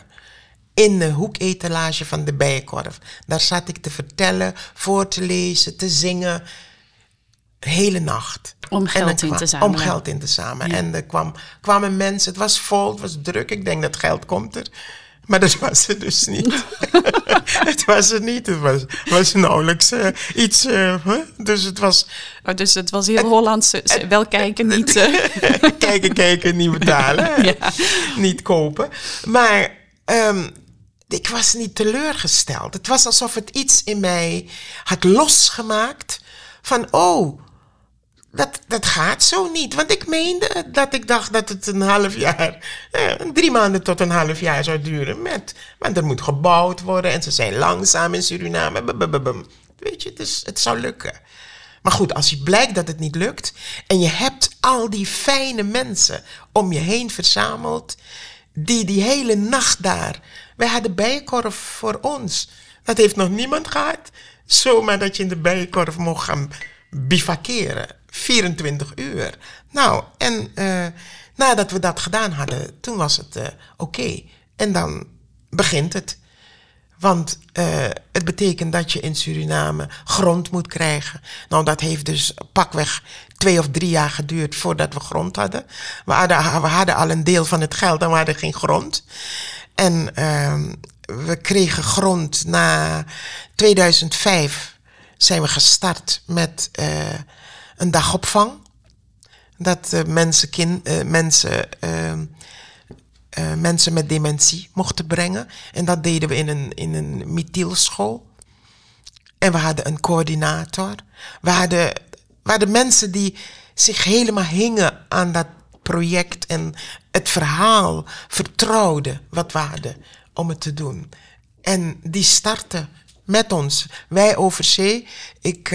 in de hoeketalage van de Bijenkorf. Daar zat ik te vertellen, voor te lezen, te zingen. Hele nacht. Om geld in te zamelen. Om geld in te zamelen. En er kwam, kwamen mensen, het was vol, het was druk. Ik denk dat geld komt er. Maar dat was het dus niet. het was het niet. Het was, was nauwelijks uh, iets. Uh, huh? Dus het was. Oh, dus het was heel het, Hollands. Het, wel kijken, niet. Uh. kijken, kijken, niet betalen. ja. Niet kopen. Maar um, ik was niet teleurgesteld. Het was alsof het iets in mij had losgemaakt. Van, oh, dat, dat gaat zo niet. Want ik meende dat ik dacht dat het een half jaar, eh, drie maanden tot een half jaar zou duren. Met, want er moet gebouwd worden en ze zijn langzaam in Suriname. Weet je, dus het zou lukken. Maar goed, als je blijkt dat het niet lukt en je hebt al die fijne mensen om je heen verzameld, die die hele nacht daar, wij hadden bijenkorf voor ons. Dat heeft nog niemand gehad. Zomaar dat je in de bijenkorf mocht gaan bivakeren. 24 uur. Nou, en uh, nadat we dat gedaan hadden, toen was het uh, oké. En dan begint het. Want uh, het betekent dat je in Suriname grond moet krijgen. Nou, dat heeft dus pakweg twee of drie jaar geduurd voordat we grond hadden. We hadden, we al een deel van het geld en we hadden geen grond. En uh, we kregen grond na 2005 zijn we gestart met uh, een dagopvang. Dat uh, mensen, kind, uh, mensen, ehm, mensen met dementie mochten brengen. En dat deden we in een, in een mithielschool. En we hadden een coördinator. We hadden, we hadden mensen die zich helemaal hingen aan dat project en het verhaal vertrouwden wat we hadden om het te doen. En die startten met ons. Wij over zee. Ik,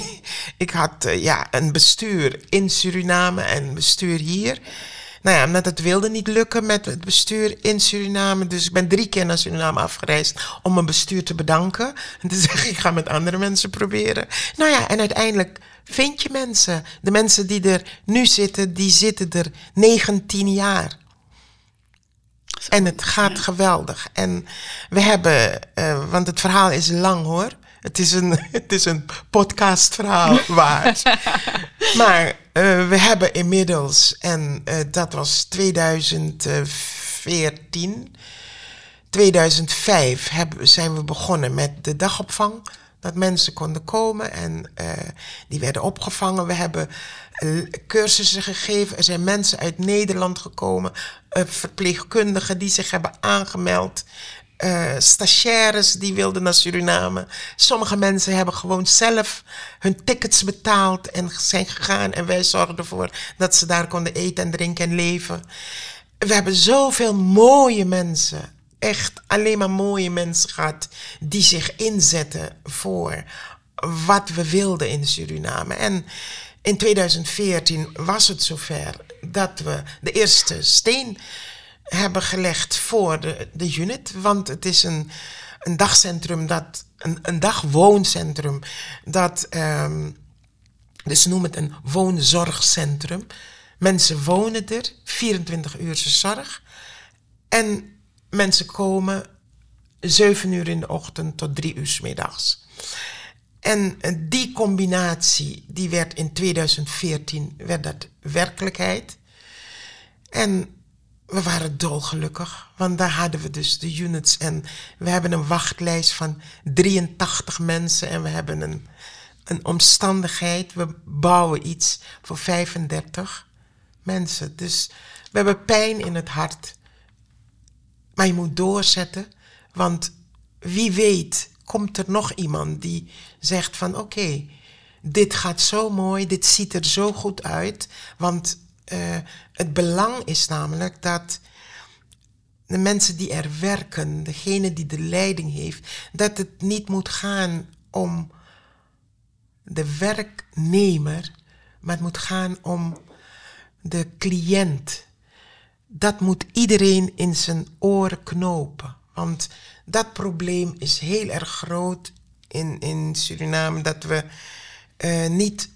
ik had uh, ja, een bestuur in Suriname en een bestuur hier. Nou ja, omdat het wilde niet lukken met het bestuur in Suriname. Dus ik ben drie keer naar Suriname afgereisd om mijn bestuur te bedanken. En te zeggen, ik ga met andere mensen proberen. Nou ja, en uiteindelijk vind je mensen. De mensen die er nu zitten, die zitten er 19 jaar. En het gaat geweldig. En we hebben, uh, want het verhaal is lang hoor. Het is een, het is een podcastverhaal waard. maar uh, we hebben inmiddels, en uh, dat was 2014, 2005 hebben, zijn we begonnen met de dagopvang dat mensen konden komen en uh, die werden opgevangen. We hebben cursussen gegeven. Er zijn mensen uit Nederland gekomen, verpleegkundigen die zich hebben aangemeld. Stagiaires die wilden naar Suriname. Sommige mensen hebben gewoon zelf hun tickets betaald en zijn gegaan. En wij zorgden ervoor dat ze daar konden eten en drinken en leven. We hebben zoveel mooie mensen echt alleen maar mooie mensen gehad die zich inzetten voor wat we wilden in Suriname. En in 2014 was het zover dat we de eerste steen hebben gelegd voor de, de unit. Want het is een, een dagcentrum, dat, een, een dagwooncentrum, dat, um, dus noem het een woonzorgcentrum. Mensen wonen er, 24 uur zorg. En mensen komen zeven uur in de ochtend tot drie uur s middags. En die combinatie, die werd in 2014, werd dat werkelijkheid. En we waren dolgelukkig, want daar hadden we dus de units en we hebben een wachtlijst van 83 mensen en we hebben een, een omstandigheid. We bouwen iets voor 35 mensen. Dus we hebben pijn in het hart. Maar je moet doorzetten, want wie weet komt er nog iemand die zegt van oké, dit gaat zo mooi, dit ziet er zo goed uit. Want uh, het belang is namelijk dat de mensen die er werken, degene die de leiding heeft, dat het niet moet gaan om de werknemer, maar het moet gaan om de cliënt. Dat moet iedereen in zijn oren knopen. Want dat probleem is heel erg groot in, in Suriname, dat we uh, niet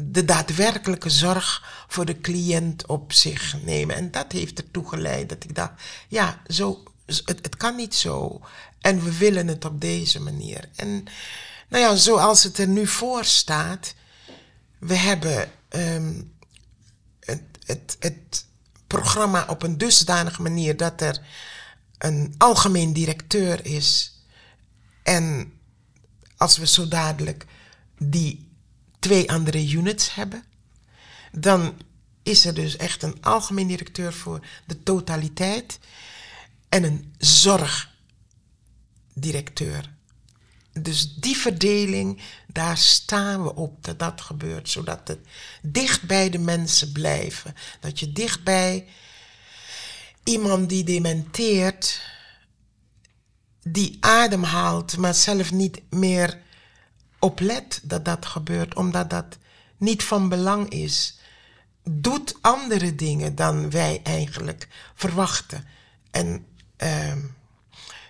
de daadwerkelijke zorg voor de cliënt op zich nemen. En dat heeft ertoe geleid dat ik dacht, ja, zo, het, het kan niet zo. En we willen het op deze manier. En nou ja, zoals het er nu voor staat, we hebben um, het, het, het programma op een dusdanige manier dat er een algemeen directeur is. En als we zo dadelijk die twee andere units hebben, dan is er dus echt een algemeen directeur voor de totaliteit en een zorgdirecteur. Dus die verdeling, daar staan we op dat dat gebeurt, zodat het dicht bij de mensen blijven. Dat je dicht bij iemand die dementeert, die ademhaalt, maar zelf niet meer oplet dat dat gebeurt, omdat dat niet van belang is. Doet andere dingen dan wij eigenlijk verwachten. En uh,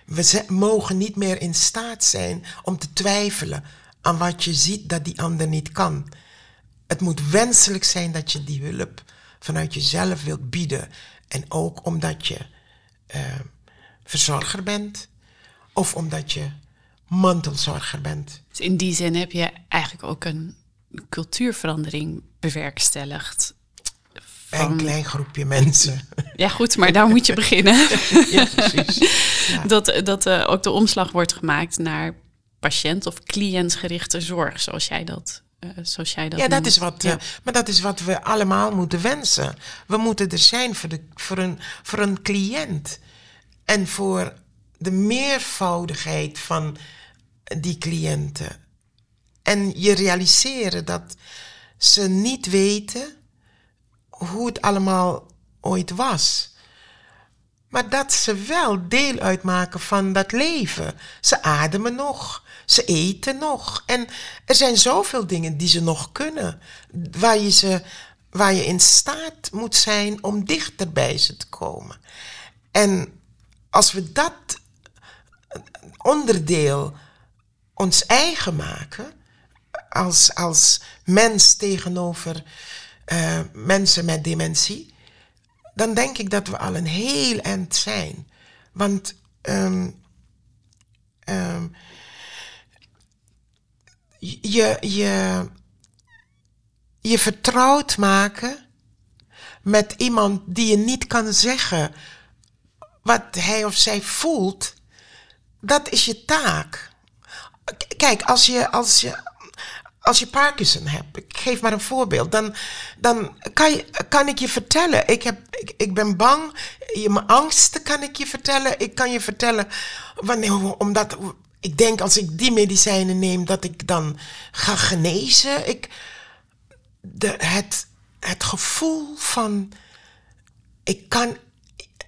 we mogen niet meer in staat zijn om te twijfelen aan wat je ziet dat die ander niet kan. Het moet wenselijk zijn dat je die hulp vanuit jezelf wilt bieden. En ook omdat je uh, verzorger bent of omdat je mantelzorger bent. Dus in die zin heb je eigenlijk ook een cultuurverandering bewerkstelligd. Van... Een klein groepje mensen. Ja, goed, maar daar moet je beginnen. ja, precies. Dat, dat uh, ook de omslag wordt gemaakt naar patiënt- of cliëntgerichte zorg, zoals jij dat uh, zoals jij dat Ja, dat is wat, ja. Uh, maar dat is wat we allemaal moeten wensen. We moeten er zijn voor, de, voor, een, voor een cliënt. En voor de meervoudigheid van die cliënten. En je realiseren dat ze niet weten hoe het allemaal ooit was. Maar dat ze wel deel uitmaken van dat leven. Ze ademen nog, ze eten nog. En er zijn zoveel dingen die ze nog kunnen, waar je, ze, waar je in staat moet zijn om dichter bij ze te komen. En als we dat onderdeel ons eigen maken als, als mens tegenover uh, mensen met dementie, dan denk ik dat we al een heel eind zijn. Want um, um, je, je, je vertrouwd maken met iemand die je niet kan zeggen wat hij of zij voelt, dat is je taak. Kijk, als je, als je, als je Parkinson hebt, ik geef maar een voorbeeld, dan, dan kan, je, kan ik je vertellen, ik, heb, ik, ik ben bang, je, mijn angsten kan ik je vertellen, ik kan je vertellen, wanneer, omdat ik denk als ik die medicijnen neem, dat ik dan ga genezen. Ik, de, het, het gevoel van, ik kan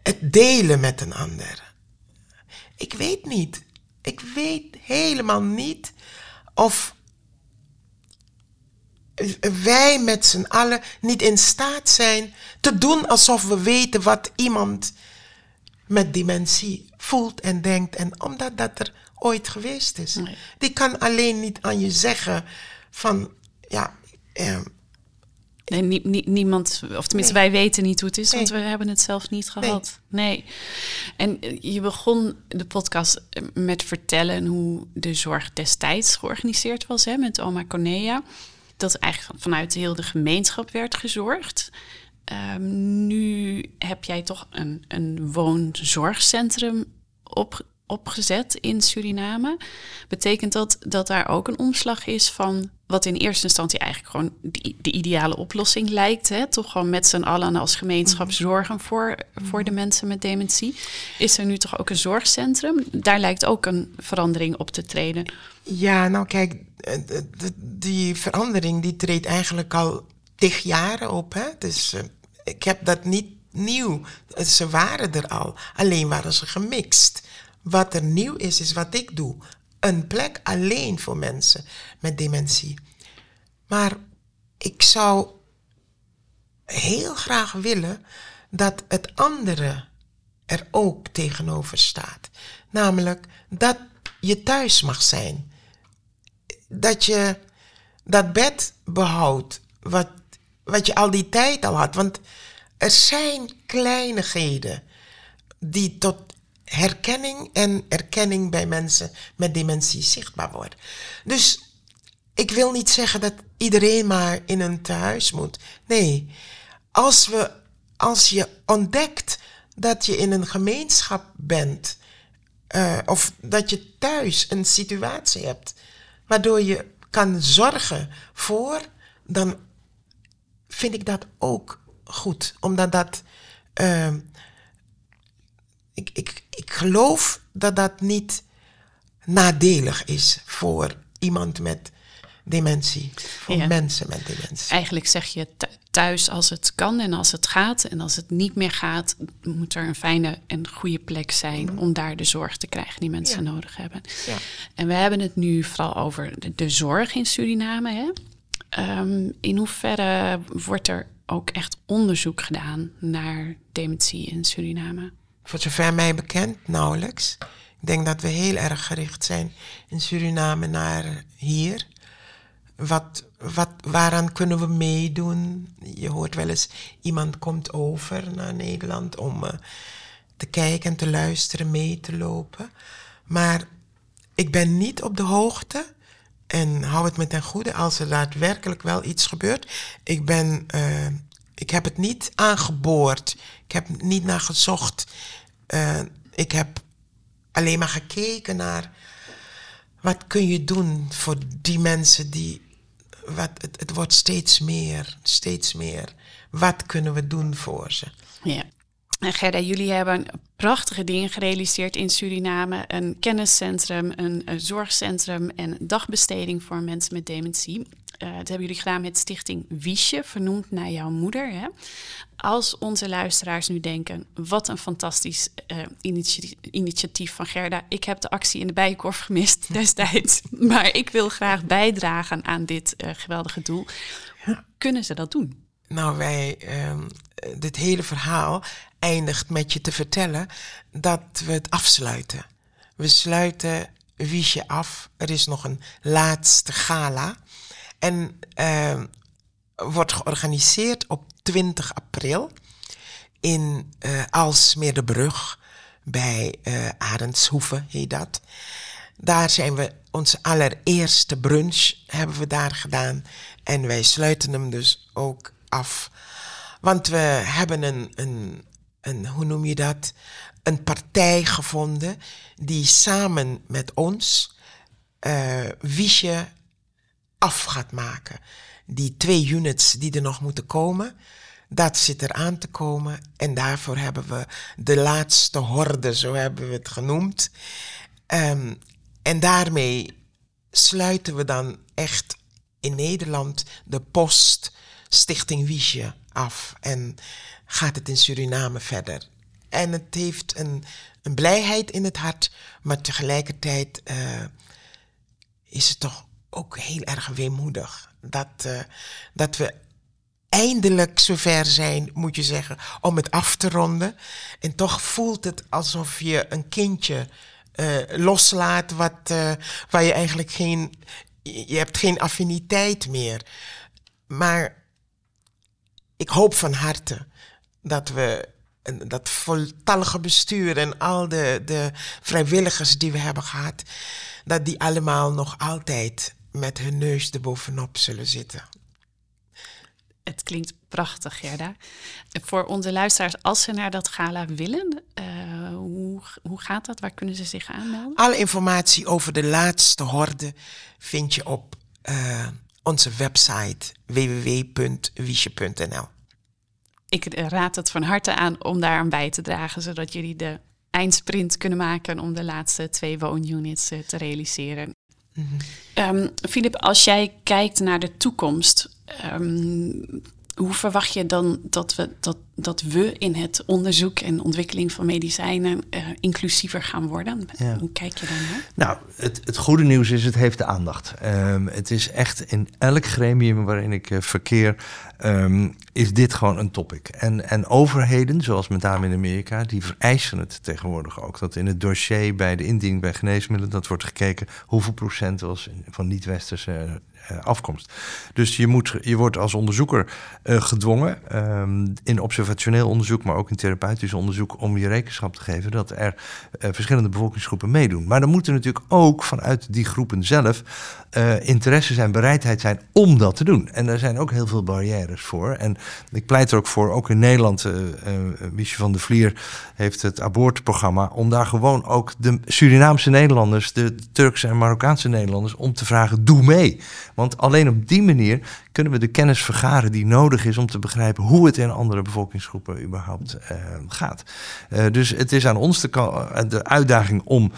het delen met een ander. Ik weet niet. Ik weet helemaal niet of wij met z'n allen niet in staat zijn te doen alsof we weten wat iemand met dementie voelt en denkt. En omdat dat er ooit geweest is. Die kan alleen niet aan je zeggen van, ja, eh, Nee, niemand, of tenminste, wij weten niet hoe het is, want we hebben het zelf niet gehad. Nee. En je begon de podcast met vertellen hoe de zorg destijds georganiseerd was hè, met oma Cornea. Dat eigenlijk vanuit heel de gemeenschap werd gezorgd. Ehm, nu heb jij toch een, een woonzorgcentrum op, opgezet in Suriname. Betekent dat dat daar ook een omslag is van wat in eerste instantie eigenlijk gewoon de, de ideale oplossing lijkt? Hè? Toch gewoon met z'n allen als gemeenschap Mhm. zorgen voor, voor de mensen met dementie. Is er nu toch ook een zorgcentrum? Daar lijkt ook een verandering op te treden. Ja, nou kijk, eh, de- die verandering die treedt eigenlijk al tig jaren op. Hè? Dus eh, ik heb dat niet nieuw. Eh, Ze waren er al, alleen waren ze gemixt. Wat er nieuw is, is wat ik doe. Een plek alleen voor mensen met dementie. Maar ik zou heel graag willen dat het andere er ook tegenover staat. Namelijk dat je thuis mag zijn. Dat je dat bed behoudt wat, wat je al die tijd al had. Want er zijn kleinigheden die tot herkenning en erkenning bij mensen met dementie zichtbaar worden. Dus ik wil niet zeggen dat iedereen maar in een tehuis moet. Nee, als, we, als je ontdekt dat je in een gemeenschap bent, eh, of dat je thuis een situatie hebt waardoor je kan zorgen voor, dan vind ik dat ook goed. Omdat dat. ehm, ik, ik, ik geloof dat dat niet nadelig is voor iemand met dementie. Voor Ja. mensen met dementie. Eigenlijk zeg je thu- thuis als het kan en als het gaat. En als het niet meer gaat, moet er een fijne en goede plek zijn om daar de zorg te krijgen die mensen Ja. nodig hebben. Ja. En we hebben het nu vooral over de, de zorg in Suriname. Hè? Ehm, in hoeverre wordt er ook echt onderzoek gedaan naar dementie in Suriname? Voor zover mij bekend, nauwelijks. Ik denk dat we heel erg gericht zijn in Suriname naar hier. Wat, wat, waaraan kunnen we meedoen? Je hoort wel eens, iemand komt over naar Nederland om eh, te kijken en te luisteren, mee te lopen. Maar ik ben niet op de hoogte en hou het me ten goede als er daadwerkelijk wel iets gebeurt. Ik ben, eh, ik heb het niet aangeboord. Ik heb niet naar gezocht. Eh, ik heb alleen maar gekeken naar wat kun je doen voor die mensen die. Wat, het, het wordt steeds meer, steeds meer. Wat kunnen we doen voor ze? Ja. En Gerda, jullie hebben prachtige dingen gerealiseerd in Suriname. Een kenniscentrum, een, een zorgcentrum en dagbesteding voor mensen met dementie. Eh, dat hebben jullie gedaan met Stichting Wiesje, vernoemd naar jouw moeder. Hè? Als onze luisteraars nu denken, wat een fantastisch eh, initiatief, initiatief van Gerda. Ik heb de actie in de Bijenkorf gemist destijds. maar ik wil graag bijdragen aan dit eh, geweldige doel. Hoe kunnen ze dat doen? Nou, wij, ehm, dit hele verhaal eindigt met je te vertellen dat we het afsluiten. We sluiten Wiesje af. Er is nog een laatste gala. En ehm, wordt georganiseerd op 20 april in eh Aalsmeerderbrug bij eh Arendshoeven, heet dat. Daar zijn we onze allereerste brunch hebben we daar gedaan. En wij sluiten hem dus ook af. Want we hebben een, een, een hoe noem je dat? Een partij gevonden die samen met ons eh Wiesje af gaat maken. Die twee units die er nog moeten komen, dat zit er aan te komen. En daarvoor hebben we de laatste horde, zo hebben we het genoemd. Ehm, en daarmee sluiten we dan echt in Nederland de post Stichting Wiesje af. En gaat het in Suriname verder. En het heeft een, een blijheid in het hart, maar tegelijkertijd eh, is het toch ook heel erg weemoedig. Dat, eh, dat we eindelijk zover zijn, moet je zeggen, om het af te ronden. En toch voelt het alsof je een kindje eh, loslaat wat, waar je eigenlijk geen... Je hebt geen affiniteit meer. Maar ik hoop van harte dat we dat voltallige bestuur en al de, de vrijwilligers die we hebben gehad, dat die allemaal nog altijd met hun neus erbovenop zullen zitten. Het klinkt prachtig, Gerda. Voor onze luisteraars, als ze naar dat gala willen, uh, hoe, hoe gaat dat? Waar kunnen ze zich aanmelden? Alle informatie over de laatste horde vind je op uh, onze website www.wiesje.nl. Ik raad het van harte aan om daar aan bij te dragen, zodat jullie de eindsprint kunnen maken om de laatste twee woonunits uh, te realiseren. Mm -hmm. Filip, als jij kijkt naar de toekomst, um, hoe verwacht je dan dat we, dat, dat we in het onderzoek en ontwikkeling van medicijnen uh, inclusiever gaan worden? Ja. Hoe kijk je daarnaar? Nou, het, het goede nieuws is, het heeft de aandacht. Um, het is echt in elk gremium waarin ik uh, verkeer, um, is dit gewoon een topic. En, en overheden, zoals met name in Amerika, die vereisen het tegenwoordig ook. Dat in het dossier bij de indiening bij geneesmiddelen, dat wordt gekeken hoeveel procent was van niet-westerse afkomst. Dus je, moet, je wordt als onderzoeker uh, gedwongen um, in observationeel onderzoek, maar ook in therapeutisch onderzoek, om je rekenschap te geven dat er uh, verschillende bevolkingsgroepen meedoen. Maar dan moet er natuurlijk ook vanuit die groepen zelf interesse zijn, bereidheid zijn om dat te doen. En daar zijn ook heel veel barrières voor. En ik pleit er ook voor, ook in Nederland, Miesje van der Vlier heeft het abortprogramma, om daar gewoon ook de Surinaamse Nederlanders, de Turkse en Marokkaanse Nederlanders, om te vragen, doe mee. Want alleen op die manier kunnen we de kennis vergaren die nodig is om te begrijpen hoe het in andere bevolkingsgroepen überhaupt uh, gaat. Uh, dus het is aan ons de, de uitdaging om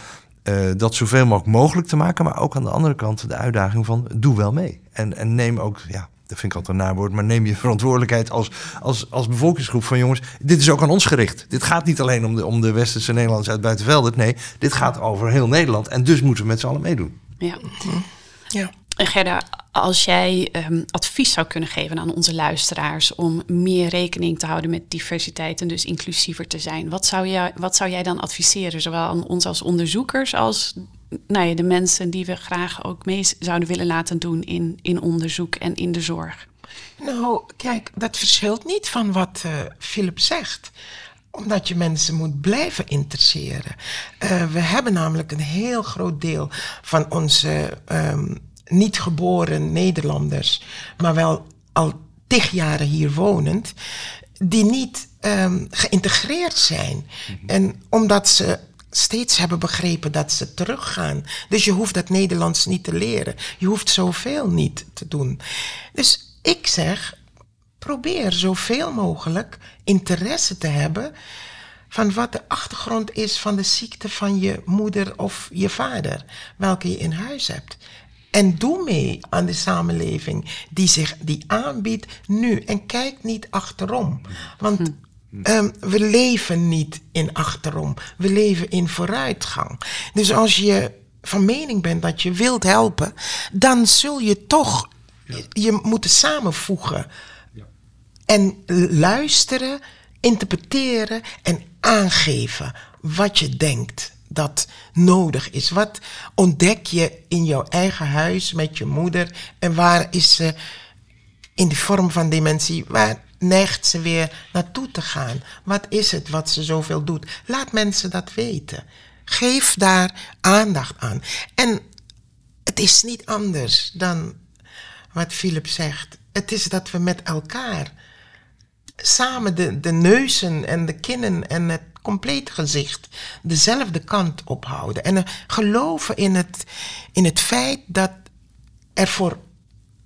uh, dat zoveel mogelijk mogelijk te maken, maar ook aan de andere kant de uitdaging van doe wel mee. En, en neem ook, ja, dat vind ik altijd een nawoord, maar neem je verantwoordelijkheid als, als, als bevolkingsgroep van jongens, dit is ook aan ons gericht. Dit gaat niet alleen om de, om de westerse Nederlanders uit Buitenveldert, nee, dit gaat over heel Nederland en dus moeten we met z'n allen meedoen. Ja. ja. Gerda, als jij um, advies zou kunnen geven aan onze luisteraars om meer rekening te houden met diversiteit en dus inclusiever te zijn, wat zou, jij, wat zou jij dan adviseren, zowel aan ons als onderzoekers als nou ja, de mensen die we graag ook mee zouden willen laten doen in, in onderzoek en in de zorg? Nou, kijk, dat verschilt niet van wat uh, Philip zegt omdat je mensen moet blijven interesseren. Uh, we hebben namelijk een heel groot deel van onze um, niet geboren Nederlanders, maar wel al tig jaren hier wonend, die niet um, geïntegreerd zijn. Mm-hmm. En omdat ze steeds hebben begrepen dat ze teruggaan. Dus je hoeft dat Nederlands niet te leren. Je hoeft zoveel niet te doen. Dus ik zeg, probeer zoveel mogelijk interesse te hebben van wat de achtergrond is van de ziekte van je moeder of je vader, welke je in huis hebt. En doe mee aan de samenleving die zich die aanbiedt nu. En kijk niet achterom. Want um, we leven niet in achterom. We leven in vooruitgang. Dus als je van mening bent dat je wilt helpen, dan zul je toch je moeten samenvoegen. En luisteren, interpreteren en aangeven wat je denkt dat nodig is? Wat ontdek je in jouw eigen huis met je moeder en waar is ze in de vorm van dementie? Waar neigt ze weer naartoe te gaan? Wat is het wat ze zoveel doet? Laat mensen dat weten. Geef daar aandacht aan. En het is niet anders dan wat Philip zegt. Het is dat we met elkaar samen de, de neuzen en de kinnen en het compleet gezicht dezelfde kant ophouden. En geloven in het, in het feit dat er voor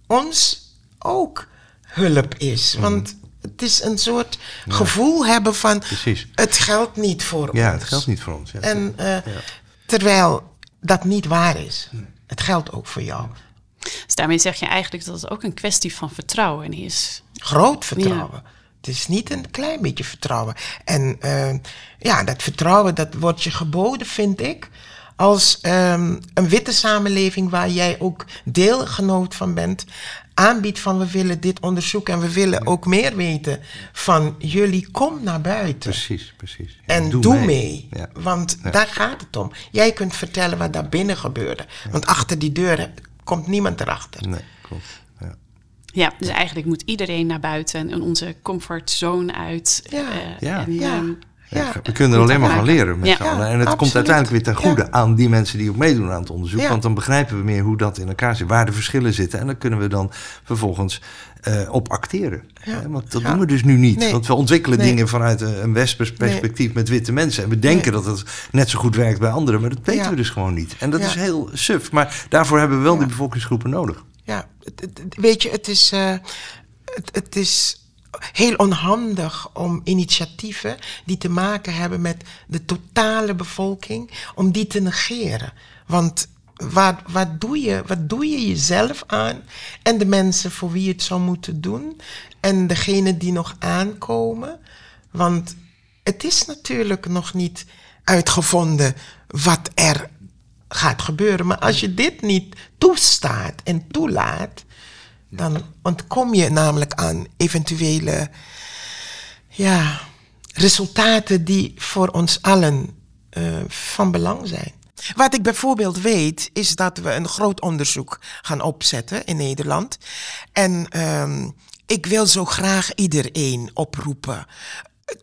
ons ook hulp is. Mhm. Want het is een soort gevoel hebben van Precies. het geldt niet voor ons. Ja, het geldt niet voor ons. Ja. En uh, ja. terwijl dat niet waar is. Het geldt ook voor jou. Dus daarmee zeg je eigenlijk dat het ook een kwestie van vertrouwen is. Groot vertrouwen. Het is niet een klein beetje vertrouwen. En uh, ja, dat vertrouwen, dat wordt je geboden, vind ik. Als um, een witte samenleving waar jij ook deelgenoot van bent, aanbiedt van we willen dit onderzoeken en we willen ook meer weten van jullie, kom naar buiten. Precies, precies. Ja, en doe, doe mee. mee. Ja. Want daar gaat het om. Jij kunt vertellen wat daar binnen gebeurde. Want achter die deur komt niemand erachter. Nee, klopt. Ja, dus eigenlijk moet iedereen naar buiten en onze comfortzone uit. Ja, uh, ja. En, ja. Ja. We kunnen er alleen maar van leren met Ja. z'n allen. Ja, En het komt uiteindelijk weer ten goede Ja. aan die mensen die ook meedoen aan het onderzoek. Ja. Want dan begrijpen we meer hoe dat in elkaar zit, waar de verschillen zitten. En dan kunnen we dan vervolgens eh, op acteren. Want dat Ja. doen we dus nu niet. Nee. Want we ontwikkelen Nee. dingen vanuit een een wespers perspectief met witte mensen. En we denken dat het net zo goed werkt bij anderen. Maar dat weten Ja. we dus gewoon niet. En dat Ja. is heel suf. Maar daarvoor hebben we wel Ja. die bevolkingsgroepen nodig. Weet je, het is, eh, het, het is heel onhandig om initiatieven die te maken hebben met de totale bevolking, om die te negeren. Want wat, wat, doe je, wat doe je jezelf aan en de mensen voor wie het zou moeten doen en degene die nog aankomen? Want het is natuurlijk nog niet uitgevonden wat er gaat gebeuren. Maar als je dit niet toestaat en toelaat, dan ontkom je namelijk aan eventuele ja, resultaten die voor ons allen eh, van belang zijn. Wat ik bijvoorbeeld weet, is dat we een groot onderzoek gaan opzetten in Nederland. En ehm, ik wil zo graag iedereen oproepen.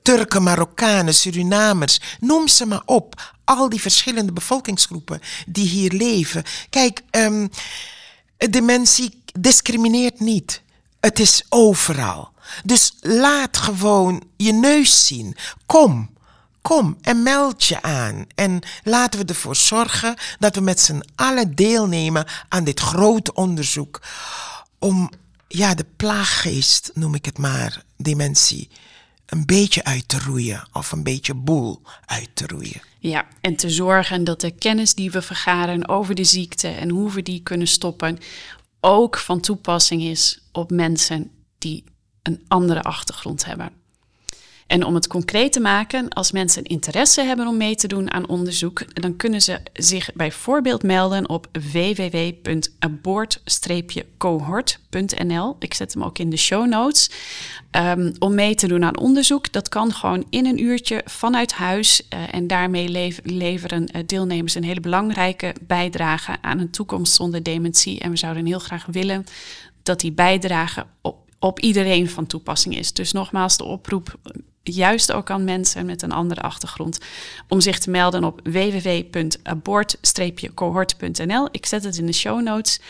Turken, Marokkanen, Surinamers, noem ze maar op. Al die verschillende bevolkingsgroepen die hier leven. Kijk, ehm, dementie discrimineert niet. Het is overal. Dus laat gewoon je neus zien. Kom, kom en meld je aan. En laten we ervoor zorgen dat we met z'n allen deelnemen aan dit grote onderzoek. Om ja, de plaaggeest, noem ik het maar, dementie, een beetje uit te roeien. Of een beetje boel uit te roeien. Ja, en te zorgen dat de kennis die we vergaren over de ziekte en hoe we die kunnen stoppen, ook van toepassing is op mensen die een andere achtergrond hebben. En om het concreet te maken, als mensen interesse hebben om mee te doen aan onderzoek, dan kunnen ze zich bijvoorbeeld melden op www.abort-cohort.nl. Ik zet hem ook in de show notes. Um, om mee te doen aan onderzoek, dat kan gewoon in een uurtje vanuit huis. Uh, en daarmee lev leveren uh, deelnemers een hele belangrijke bijdrage aan een toekomst zonder dementie. En we zouden heel graag willen dat die bijdrage op, op iedereen van toepassing is. Dus nogmaals, de oproep juist ook aan mensen met een andere achtergrond, om zich te melden op www.abort-cohort.nl. Ik zet het in de show notes.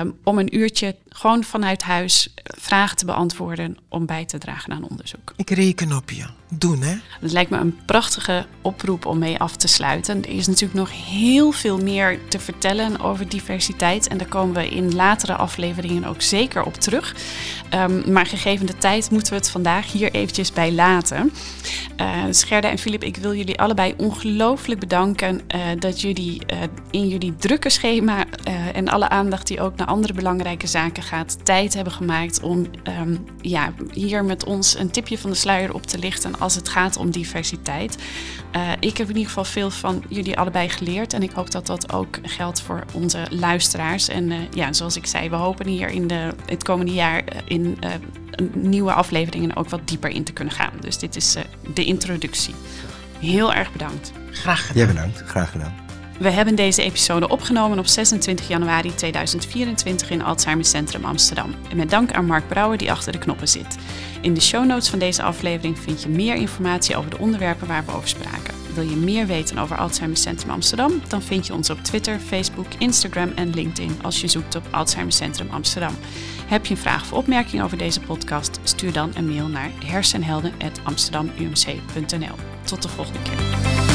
Um, om een uurtje gewoon vanuit huis vragen te beantwoorden om bij te dragen aan onderzoek. Ik reken op je. Doen, hè? Het lijkt me een prachtige oproep om mee af te sluiten. Er is natuurlijk nog heel veel meer te vertellen over diversiteit. En daar komen we in latere afleveringen ook zeker op terug. Um, maar gegeven de tijd moeten we het vandaag hier eventjes bij laten. Uh, Scherda en Filip, ik wil jullie allebei ongelooflijk bedanken uh, dat jullie uh, in jullie drukke schema en alle aandacht die ook naar andere belangrijke zaken gaat, tijd hebben gemaakt om um, ja, hier met ons een tipje van de sluier op te lichten als het gaat om diversiteit. Ik heb in ieder geval veel van jullie allebei geleerd en ik hoop dat dat ook geldt voor onze luisteraars. En ja, zoals ik zei, we hopen hier in de, het komende jaar in nieuwe afleveringen ook wat dieper in te kunnen gaan. Dus dit is de introductie. Heel erg bedankt. Graag gedaan. Jij bedankt, graag gedaan. We hebben deze episode opgenomen op 26 januari 2024 in Alzheimer Centrum Amsterdam. En met dank aan Mark Brouwer die achter de knoppen zit. In de show notes van deze aflevering vind je meer informatie over de onderwerpen waar we over spraken. Wil je meer weten over Alzheimer Centrum Amsterdam? Dan vind je ons op Twitter, Facebook, Instagram en LinkedIn als je zoekt op Alzheimer Centrum Amsterdam. Heb je een vraag of opmerking over deze podcast? Stuur dan een mail naar hersenhelden.amsterdamumc.nl. Tot de volgende keer.